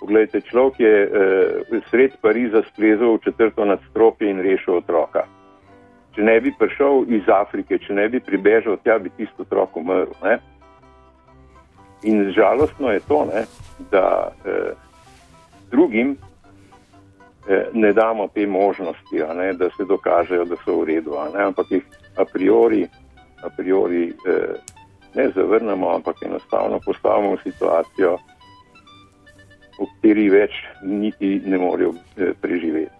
Poglejte, človek je eh, sred Pariza splezal v četrto nadstropje in rešil otroka. Če ne bi prišel iz Afrike, če ne bi pribežal tja, bi tisto otrok umrl. Ne. In žalostno je to, ne, da eh, drugim eh, ne damo te možnosti, ne, da se dokažejo, da so v redu, ne, ampak jih a priori, a priori eh, ne zavrnemo, ampak enostavno postavimo v situacijo, v kateri več niti ne morejo eh, preživeti.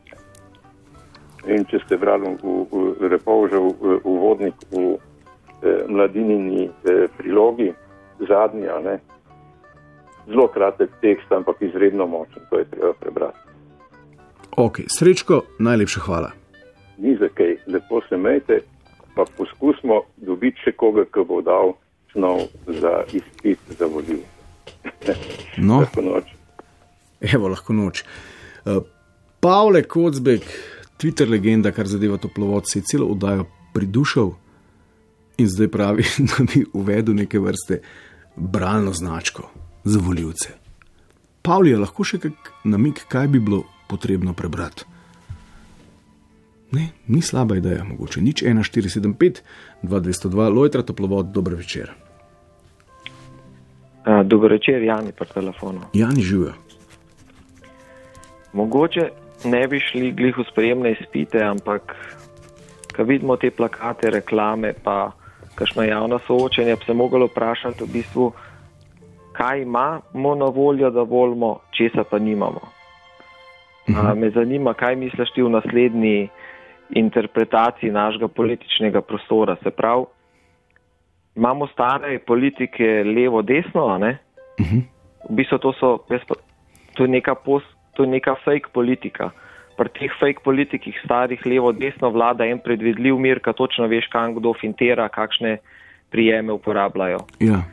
In če ste brali v, v Repovžev v, uvodnik v eh, mladinini eh, prilogi, zadnji, ne, zelo kratek tekst, ampak izredno močen, to je treba prebrati. Ok, srečko, najlepša hvala. Ni za kaj, lepo se mejte, pa poskusimo dobiti še koga, ki bo dal snov za izpit za vodil. No, *laughs* Lahko noč. evo, lahko noč. Uh, Pavle Kocbek, Twitter legenda, kar zadeva toplovod, se je celo oddajo pridušal in zdaj pravi, *laughs* da bi uvedel neke vrste bralno značko za voljivce. Pavli, je lahko še kak namig, kaj bi bilo potrebno prebrati? Ne, ni slaba ideja, mogoče nič 1475, 2202, Lojtra toplovod, dober večer. Dobro večer, Jani, pri telefonu. Jani živijo. Mogoče ne bi šli glih v sprejemne izpite, ampak ko vidimo te plakate, reklame, pa kakšno javno soočenje, bi se mogli vprašati v bistvu, kaj imamo na voljo, da volimo, česa pa nimamo. Uh, me zanima, kaj misliš ti v naslednji interpretaciji našega političnega prostora. Se pravi, imamo stare politike levo-desno, ne? V bistvu to, so, pa- to, je neka post, to je neka fake politika. Pri teh fake politikih starih levo-desno vlada en predvidljiv mir, ka točno veš, kam kdo fintera, kakšne prijeme uporabljajo. Ja.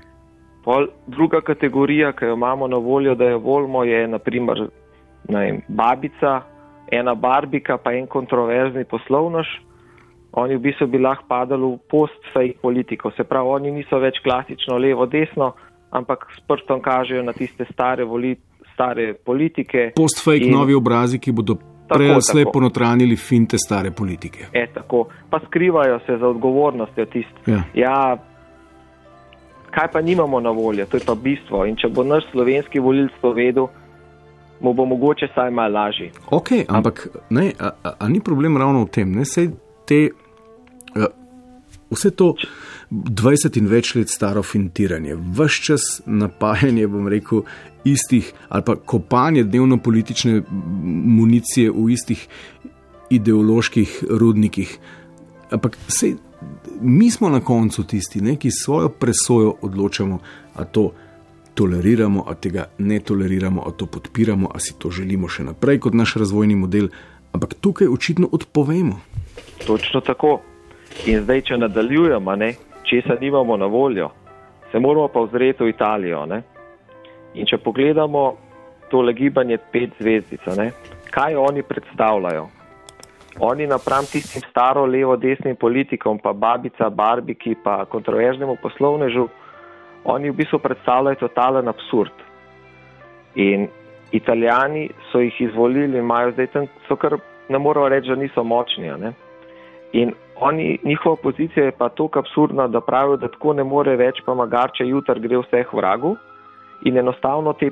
Pol, druga kategorija, ki jo imamo na voljo, da jo volimo, je naprimer vem, babica, ena barbika, pa en kontroverzni poslovnež. Oni v bistvu bi lahko padali v post-fake politiko, se pravi, oni niso več klasično levo-desno, ampak s prstom kažejo na tiste stare, voli, stare politike. Post-fake In- novi obrazi, ki bodo prej ali slej ponotranili finte stare politike. E, tako, pa skrivajo se za odgovornostjo tistih. Ja. Ja, kaj pa nimamo na voljo, to je pa bistvo. In če bo naš slovenski volilc to vedel, mu bo mogoče saj malo lažje. Ok, ampak ne, a, a, a ni problem ravno v tem, ne sej te. a, Vse to 20 in več let staro fintiranje, vse čas napajanje, bom rekel, istih ali pa kopanje dnevno politične municije v istih ideoloških rudnikih. Ampak sej, mi smo na koncu tisti, ne, ki svojo presojo odločamo, a to toleriramo, a tega ne toleriramo, a to podpiramo, a si to želimo še naprej kot naš razvojni model. Ampak tukaj očitno odpovemo. Točno tako. In zdaj, če nadaljujemo, ne, česa nimamo na voljo, se moramo pa ozreti v Italijo. Ne. In če pogledamo tole gibanje pet zvezdica, ne, kaj oni predstavljajo? Oni napram tistim staro levo-desnim politikom, pa babica, barbiki, pa kontroverznemu poslovnežu, oni v bistvu predstavljajo totalen absurd. In Italijani so jih izvolili in imajo zdaj tam, so kar ne moramo reči, da niso močni. Ne? In oni, njihova pozicija je pa tako absurdna, da pravijo, da tako ne more več, pa magarče jutr gre vseh vragu. In enostavno te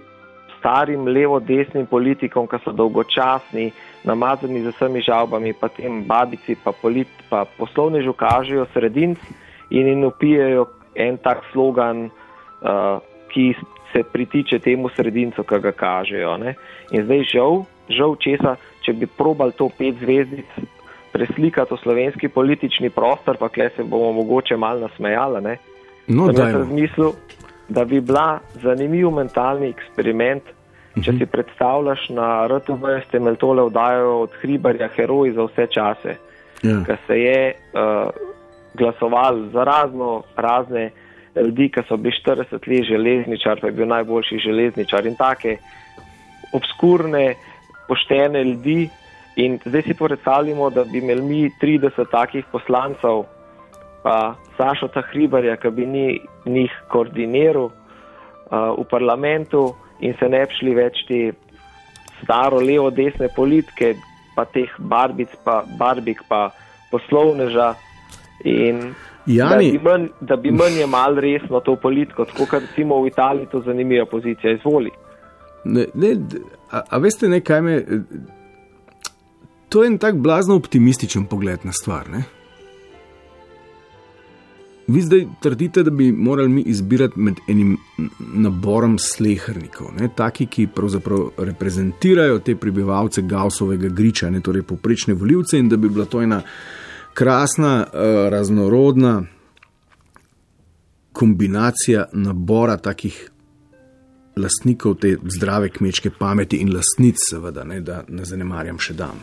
starim levo-desnim politikom, ki so dolgočasni, namazani z vsemi žalbami, pa tem babici, pa, polit, pa poslovnežu kažejo sredinc in jim upijajo en tak slogan, uh, ki se pritiče temu sredincu, ki ga kažejo. Ne? In zdaj žal, žal česa, če bi probal to pet zvezdic preslikati v slovenski politični prostor, pa kle se bomo mogoče malo nasmejali. Ne? No, dajmo. razmislil, da bi bila zanimiv mentalni eksperiment, če si predstavljaš na RTV, ste imeli tole oddajo od Hribarja, heroji za vse čase, Ja. ki se je uh, glasoval za razno razne ljudi, ki so bili 40 let železničar, pa je bil najboljši železničar in take obskurne, poštene ljudi. In zdaj si predstavljamo, da bi imeli mi 30 takih poslancev, pa Sašo Tahribarja, ki bi ni, njih koordiniral uh, v parlamentu in se ne bi šli več te staro levo-desne politike, pa teh barbic, pa barbik, pa poslovneža. In Jani- da bi manj, da bi manj jemali resno to politiko, tako kot recimo v Italiji to zanimiva pozicija, izvoli. Ne, ne, a, a veste, ne, kaj me. to je en tak blazno optimističen pogled na stvar. Ne? Vi zdaj trdite, da bi morali mi izbirati med enim naborom slehrnikov, ne? taki, ki pravzaprav reprezentirajo te prebivalce Gausovega griča, ne torej poprečne voljivce, in da bi bila to ena krasna, uh, raznorodna kombinacija nabora takih lastnikov te zdrave kmečke pameti in lastnic, seveda, ne, da ne zanemarjam še dam.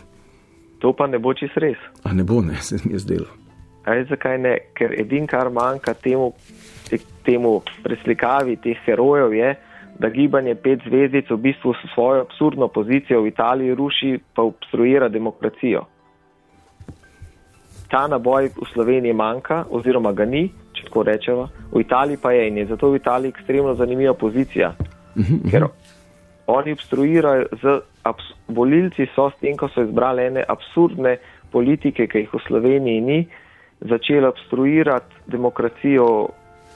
To pa ne bo čist res. A ne bo, ne, *laughs* se mi je zdelo. Aj, zakaj ne? Ker edin, kar manjka temu, te, temu preslikavi teh herojev, je, da gibanje pet zvezdic v bistvu svojo absurdno pozicijo v Italiji ruši pa obstruira demokracijo. Ta naboj v Sloveniji manjka, oziroma ga ni, če tako rečemo, v Italiji pa je in je zato v Italiji ekstremno zanimiva pozicija. Ker oni obstruirajo z abs volilci, so s tem, ko so izbrali ene absurdne politike, ki jih v Sloveniji ni, začeli obstruirati demokracijo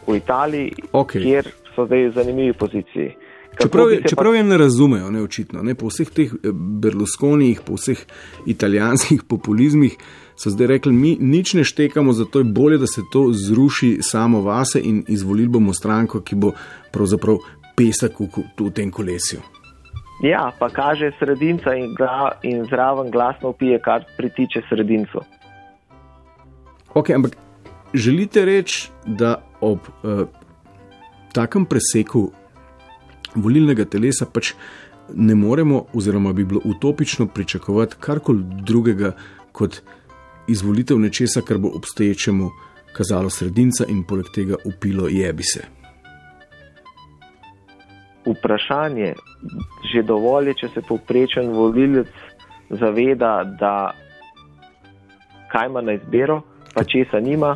v Italiji, Okej. kjer so zdaj v zanimivi poziciji. Kako Čeprav, je, čeprav je ne razumejo, ne očitno, ne, po vseh teh eh, Berlusconijih, po vseh italijanskih populizmih, so zdaj rekli, mi nič ne štekamo, zato je bolje, da se to zruši samo vase in izvolili bomo stranko, ki bo pravzaprav pesek v, v tem kolesju. Ja, pa kaže sredinca in, gra, in zraven glasno pije, kar pritiče sredincu. Ok, ampak želite reči, da ob uh, takem preseku volilnega telesa pač ne moremo, oziroma bi bilo utopično pričakovati karkoli drugega kot izvolitev nečesa, kar bo obstoječemu kazalo sredinca in poleg tega upilo jebi se. Vprašanje, že dovolj je, če se povprečen volilec zaveda, da kaj ima na izbiro, pa česa nima,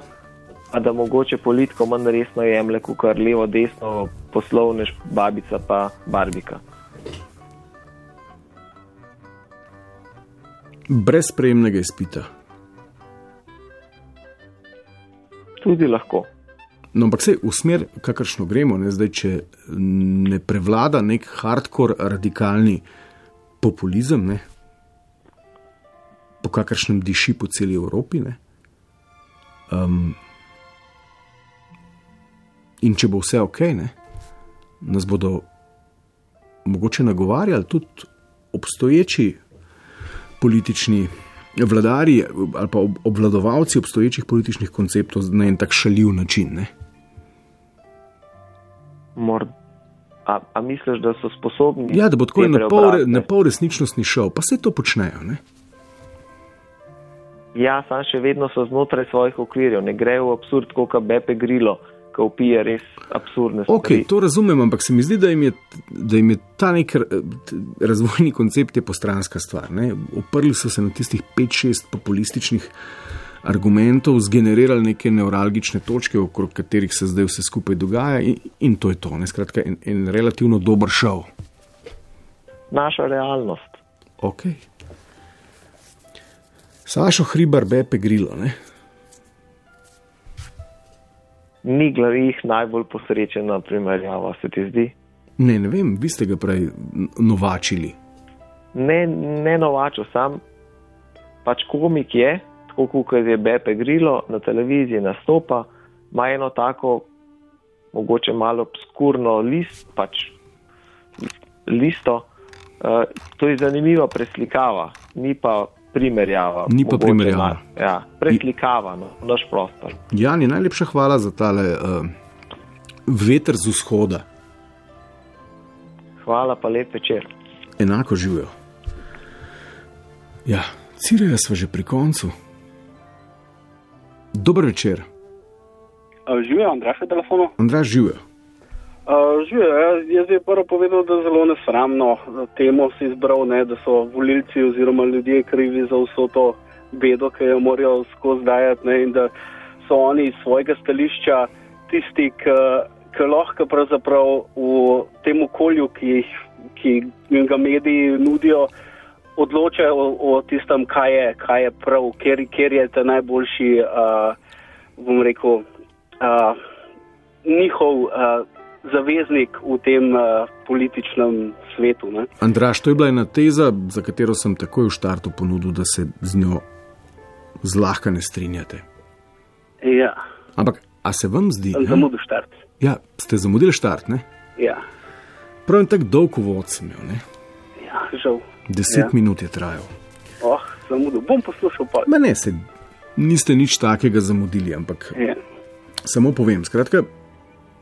a da mogoče politiko manj resno jemlje, kot kar levo, desno, poslovnež, babica pa barbika. Brez sprejemnega izpita. Tudi lahko. No, ampak se v smer, kakršno gremo, ne, zdaj, če ne prevlada nek hardcore radikalni populizem, ne, po kakršnem diši po celi Evropi. Ne, um, in če bo vse ok, ne, nas bodo mogoče nagovarjali tudi obstoječi politični vladari ali pa ob- obvladovalci obstoječih političnih konceptov na en tak šaljiv način. Ne. Mor a, a misliš, da so sposobni? Ja, da bo tako na pol, na pol resničnostni šov, pa se to počnejo. Ne? Ja, sam še vedno so znotraj svojih okvirjev, ne grejo v absurd, kot Bepe Grilo, ki upije res absurdne Ok, stvari. to razumem, ampak se mi zdi, da jim je, da jim je ta nek razvojni koncept je postranska stvar. Ne? Oprli so se na tistih 5-6 populističnih argumentov, zgenerirali neke neuralgične točke, okrog katerih se zdaj vse skupaj dogaja, in, in to je to. Ne? Skratka, en, en relativno dober šov. Naša realnost. Ok. Sašo Hribar, Bepe Grilo. Ne? Ni glavih najbolj posrečena primerjava, se ti zdi? Ne, ne vem, vi ste ga prej novačili. Ne, ne novačo, sam pač komik je, tako kot je Bepe Grilo na televiziji nastopa, ima eno tako, mogoče malo obskurno list, pač listo. Uh, to je zanimiva preslikava, ni pa primerjava. Ni pa primerjava. na- Ja, preslikava, no, naš prostor. Jani, najlepša hvala za tale uh, veter z vzhoda. Hvala pa lep večer. Enako živijo. Ja, Cireja smo že pri koncu. Dober večer, Živijo, Andraš na telefonu. Andraš živijo. Uh, živijo, jaz, bi prvo povedal, da zelo nesramno temo si izbral, ne, da so volilci oziroma ljudje krivi za vso to bedo, ki jo morajo skozi dajati ne, in da so oni iz svojega stališča tisti, ki- lahko pravzaprav v tem okolju, ki, ki ga mediji nudijo, odločajo o, o tistem, kaj je, kaj je prav, ker, ker je ta najboljši, uh, bom rekel, uh, njihov uh, zaveznik v tem uh, političnem svetu. Ne. Andraš, to je bila ena teza, za katero sem takoj v štartu ponudil, da se z njo zlahka ne strinjate. Ja, Ampak, a se vam zdi, sem zamudil štart. Ja, ste zamudili štart, ne? Ja, Prav en tak dolg uvod sem imel, ne? ja, žal. Deset ja. minut je trajal. Oh, zamudil. Bom poslušal pa. Ma ne, se niste nič takega zamudili, ampak Ja. samo povem. Skratka,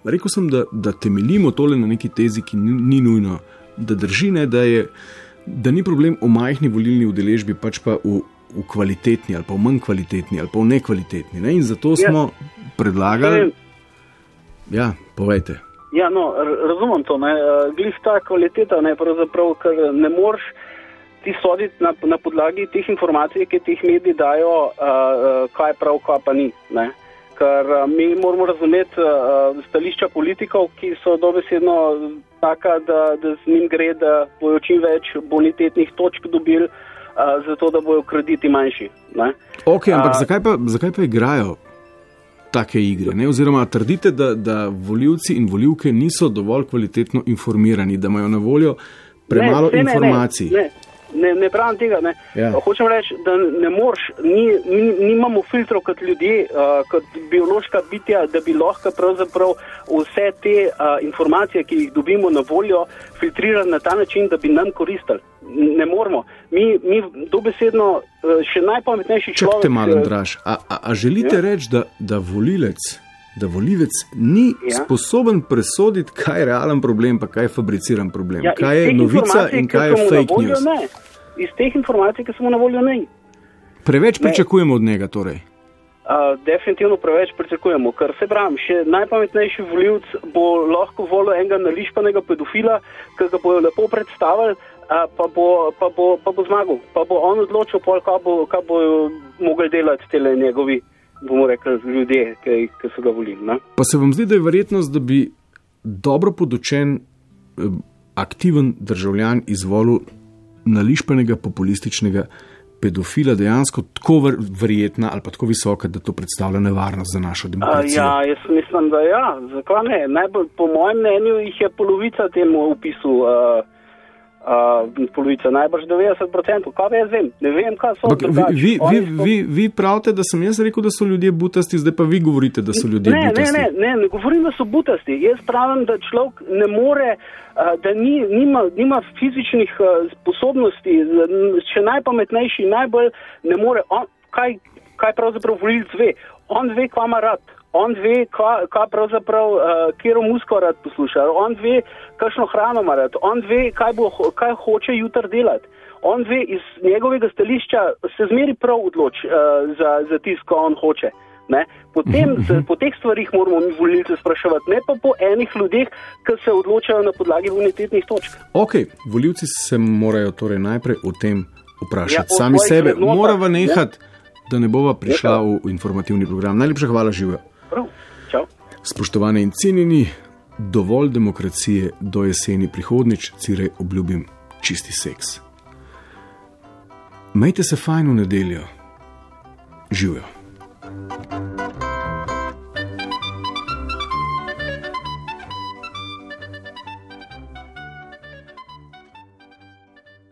rekel sem, da, da temeljimo tole na neki tezi, ki ni, ni nujno, da drži, ne, da, je, da ni problem v majhni volilni udeležbi, pač pa v, v kvalitetni ali pa v manj kvalitetni ali pa v nekvalitetni. Ne? In zato Ja. smo predlagali, ja, povejte. Ja, no, razumem to. ne. Eh, Glih ta kvaliteta, ne, pravzaprav, ker ne moreš ti soditi na, na podlagi teh informacij, ki ti jih mediji dajo, uh, uh, kaj je prav, kaj pa ni. Ne. Ker uh, mi moramo razumeti uh, stališča politikov, ki so dobesedno taka, da, da z njim gre, da bojo čim več bonitetnih točk dobili, uh, zato da bojo krediti manjši. Ne. Ok, ampak A- zakaj pa, zakaj pa igrajo take igre? Ne? Oziroma, trdite, da, da voljivci in voljivke niso dovolj kvalitetno informirani, da imajo na voljo premalo ne, ne, informacij. Ne, ne, ne, ne pravim tega. Ne. Ja. Hočem reči, da ne moreš, ni, ni, nimamo filtrov kot ljudje, uh, kot biološka bitja, da bi lahko vse te uh, informacije, ki jih dobimo na voljo, filtrirali na ta način, da bi nam koristili. Ne moramo. Mi, mi dobesedno, uh, še najpametnejši človek. Čakajte malo, eh, Andraš. A, a, a želite Ja. reči, da, da volilec, da volivec ni Ja. sposoben presoditi, kaj je realen problem, pa kaj je fabriciran problem, Ja, kaj je novica in kaj je fake voljo, news? Ne. Iz teh informacij, ki so mu na voljo, ne. Preveč Ne. pričakujemo od njega. Torej. Uh, definitivno preveč pričakujemo, ker se pravim, še najpametnejši voljivc bo lahko volil enega nališpanega pedofila, ki ga bojo lepo predstavili, uh, pa, bo, pa, bo, pa bo zmagal, pa bo on odločil, pol, kaj, bo, kaj bojo mogli delati tele njegovi, bomo rekli, ljudje, ki, ki so ga volili. Ne? Pa se vam zdi, da je verjetnost, da bi dobro podočen, eh, aktiven državljan izvolil nališpenega populističnega pedofila dejansko tako ver- verjetna ali pa tako visoka, da to predstavlja nevarnost za našo demokracijo? ja, jaz mislim, da ja, zakaj ne? Najbolj, po mojem mnenju jih je polovica temu opisu. Uh, Uh, polovica, najbrž 90%, kaj jaz vem, ne vem, kaj so Ampak vi, vi, vi, vi, vi pravite, da sem jaz rekel, da so ljudje butasti, zdaj pa vi govorite, da so ljudje Ne, ne, butasti. ne, ne, ne govorim, da so butasti. Jaz pravim, da človek ne more, uh, da ni, nima, nima fizičnih uh, sposobnosti, še najpametnejši, najbolj ne more. On, kaj, kaj pravzaprav volilc ve? On ve, kva ima rad. On ve, kva, kva pravzaprav, uh, kjer muziko rad posluša. On ve, kakšno hrano ima rad. On ve, kaj, bo, kaj hoče jutri delati. On ve, iz njegovega stališča se zmeri prav odloči uh, za, za tisto, kar on hoče. Ne? Potem, Mhm, z, po teh stvarih moramo mi volilce spraševati, ne pa po enih ljudeh, ki se odločajo na podlagi bonitetnih točk. Ok, voljivci se morajo torej najprej o tem vprašati. Ja, Sami sebe, morava ne. nehati, da ne bova prišla v, v informativni program. Najlepša hvala, živijo. Prav, čau. Spoštovane in cenjeni, dovolj demokracije do jeseni prihodnič, cirej obljubim čisti seks. Majte se fajn v nedeljo, živijo.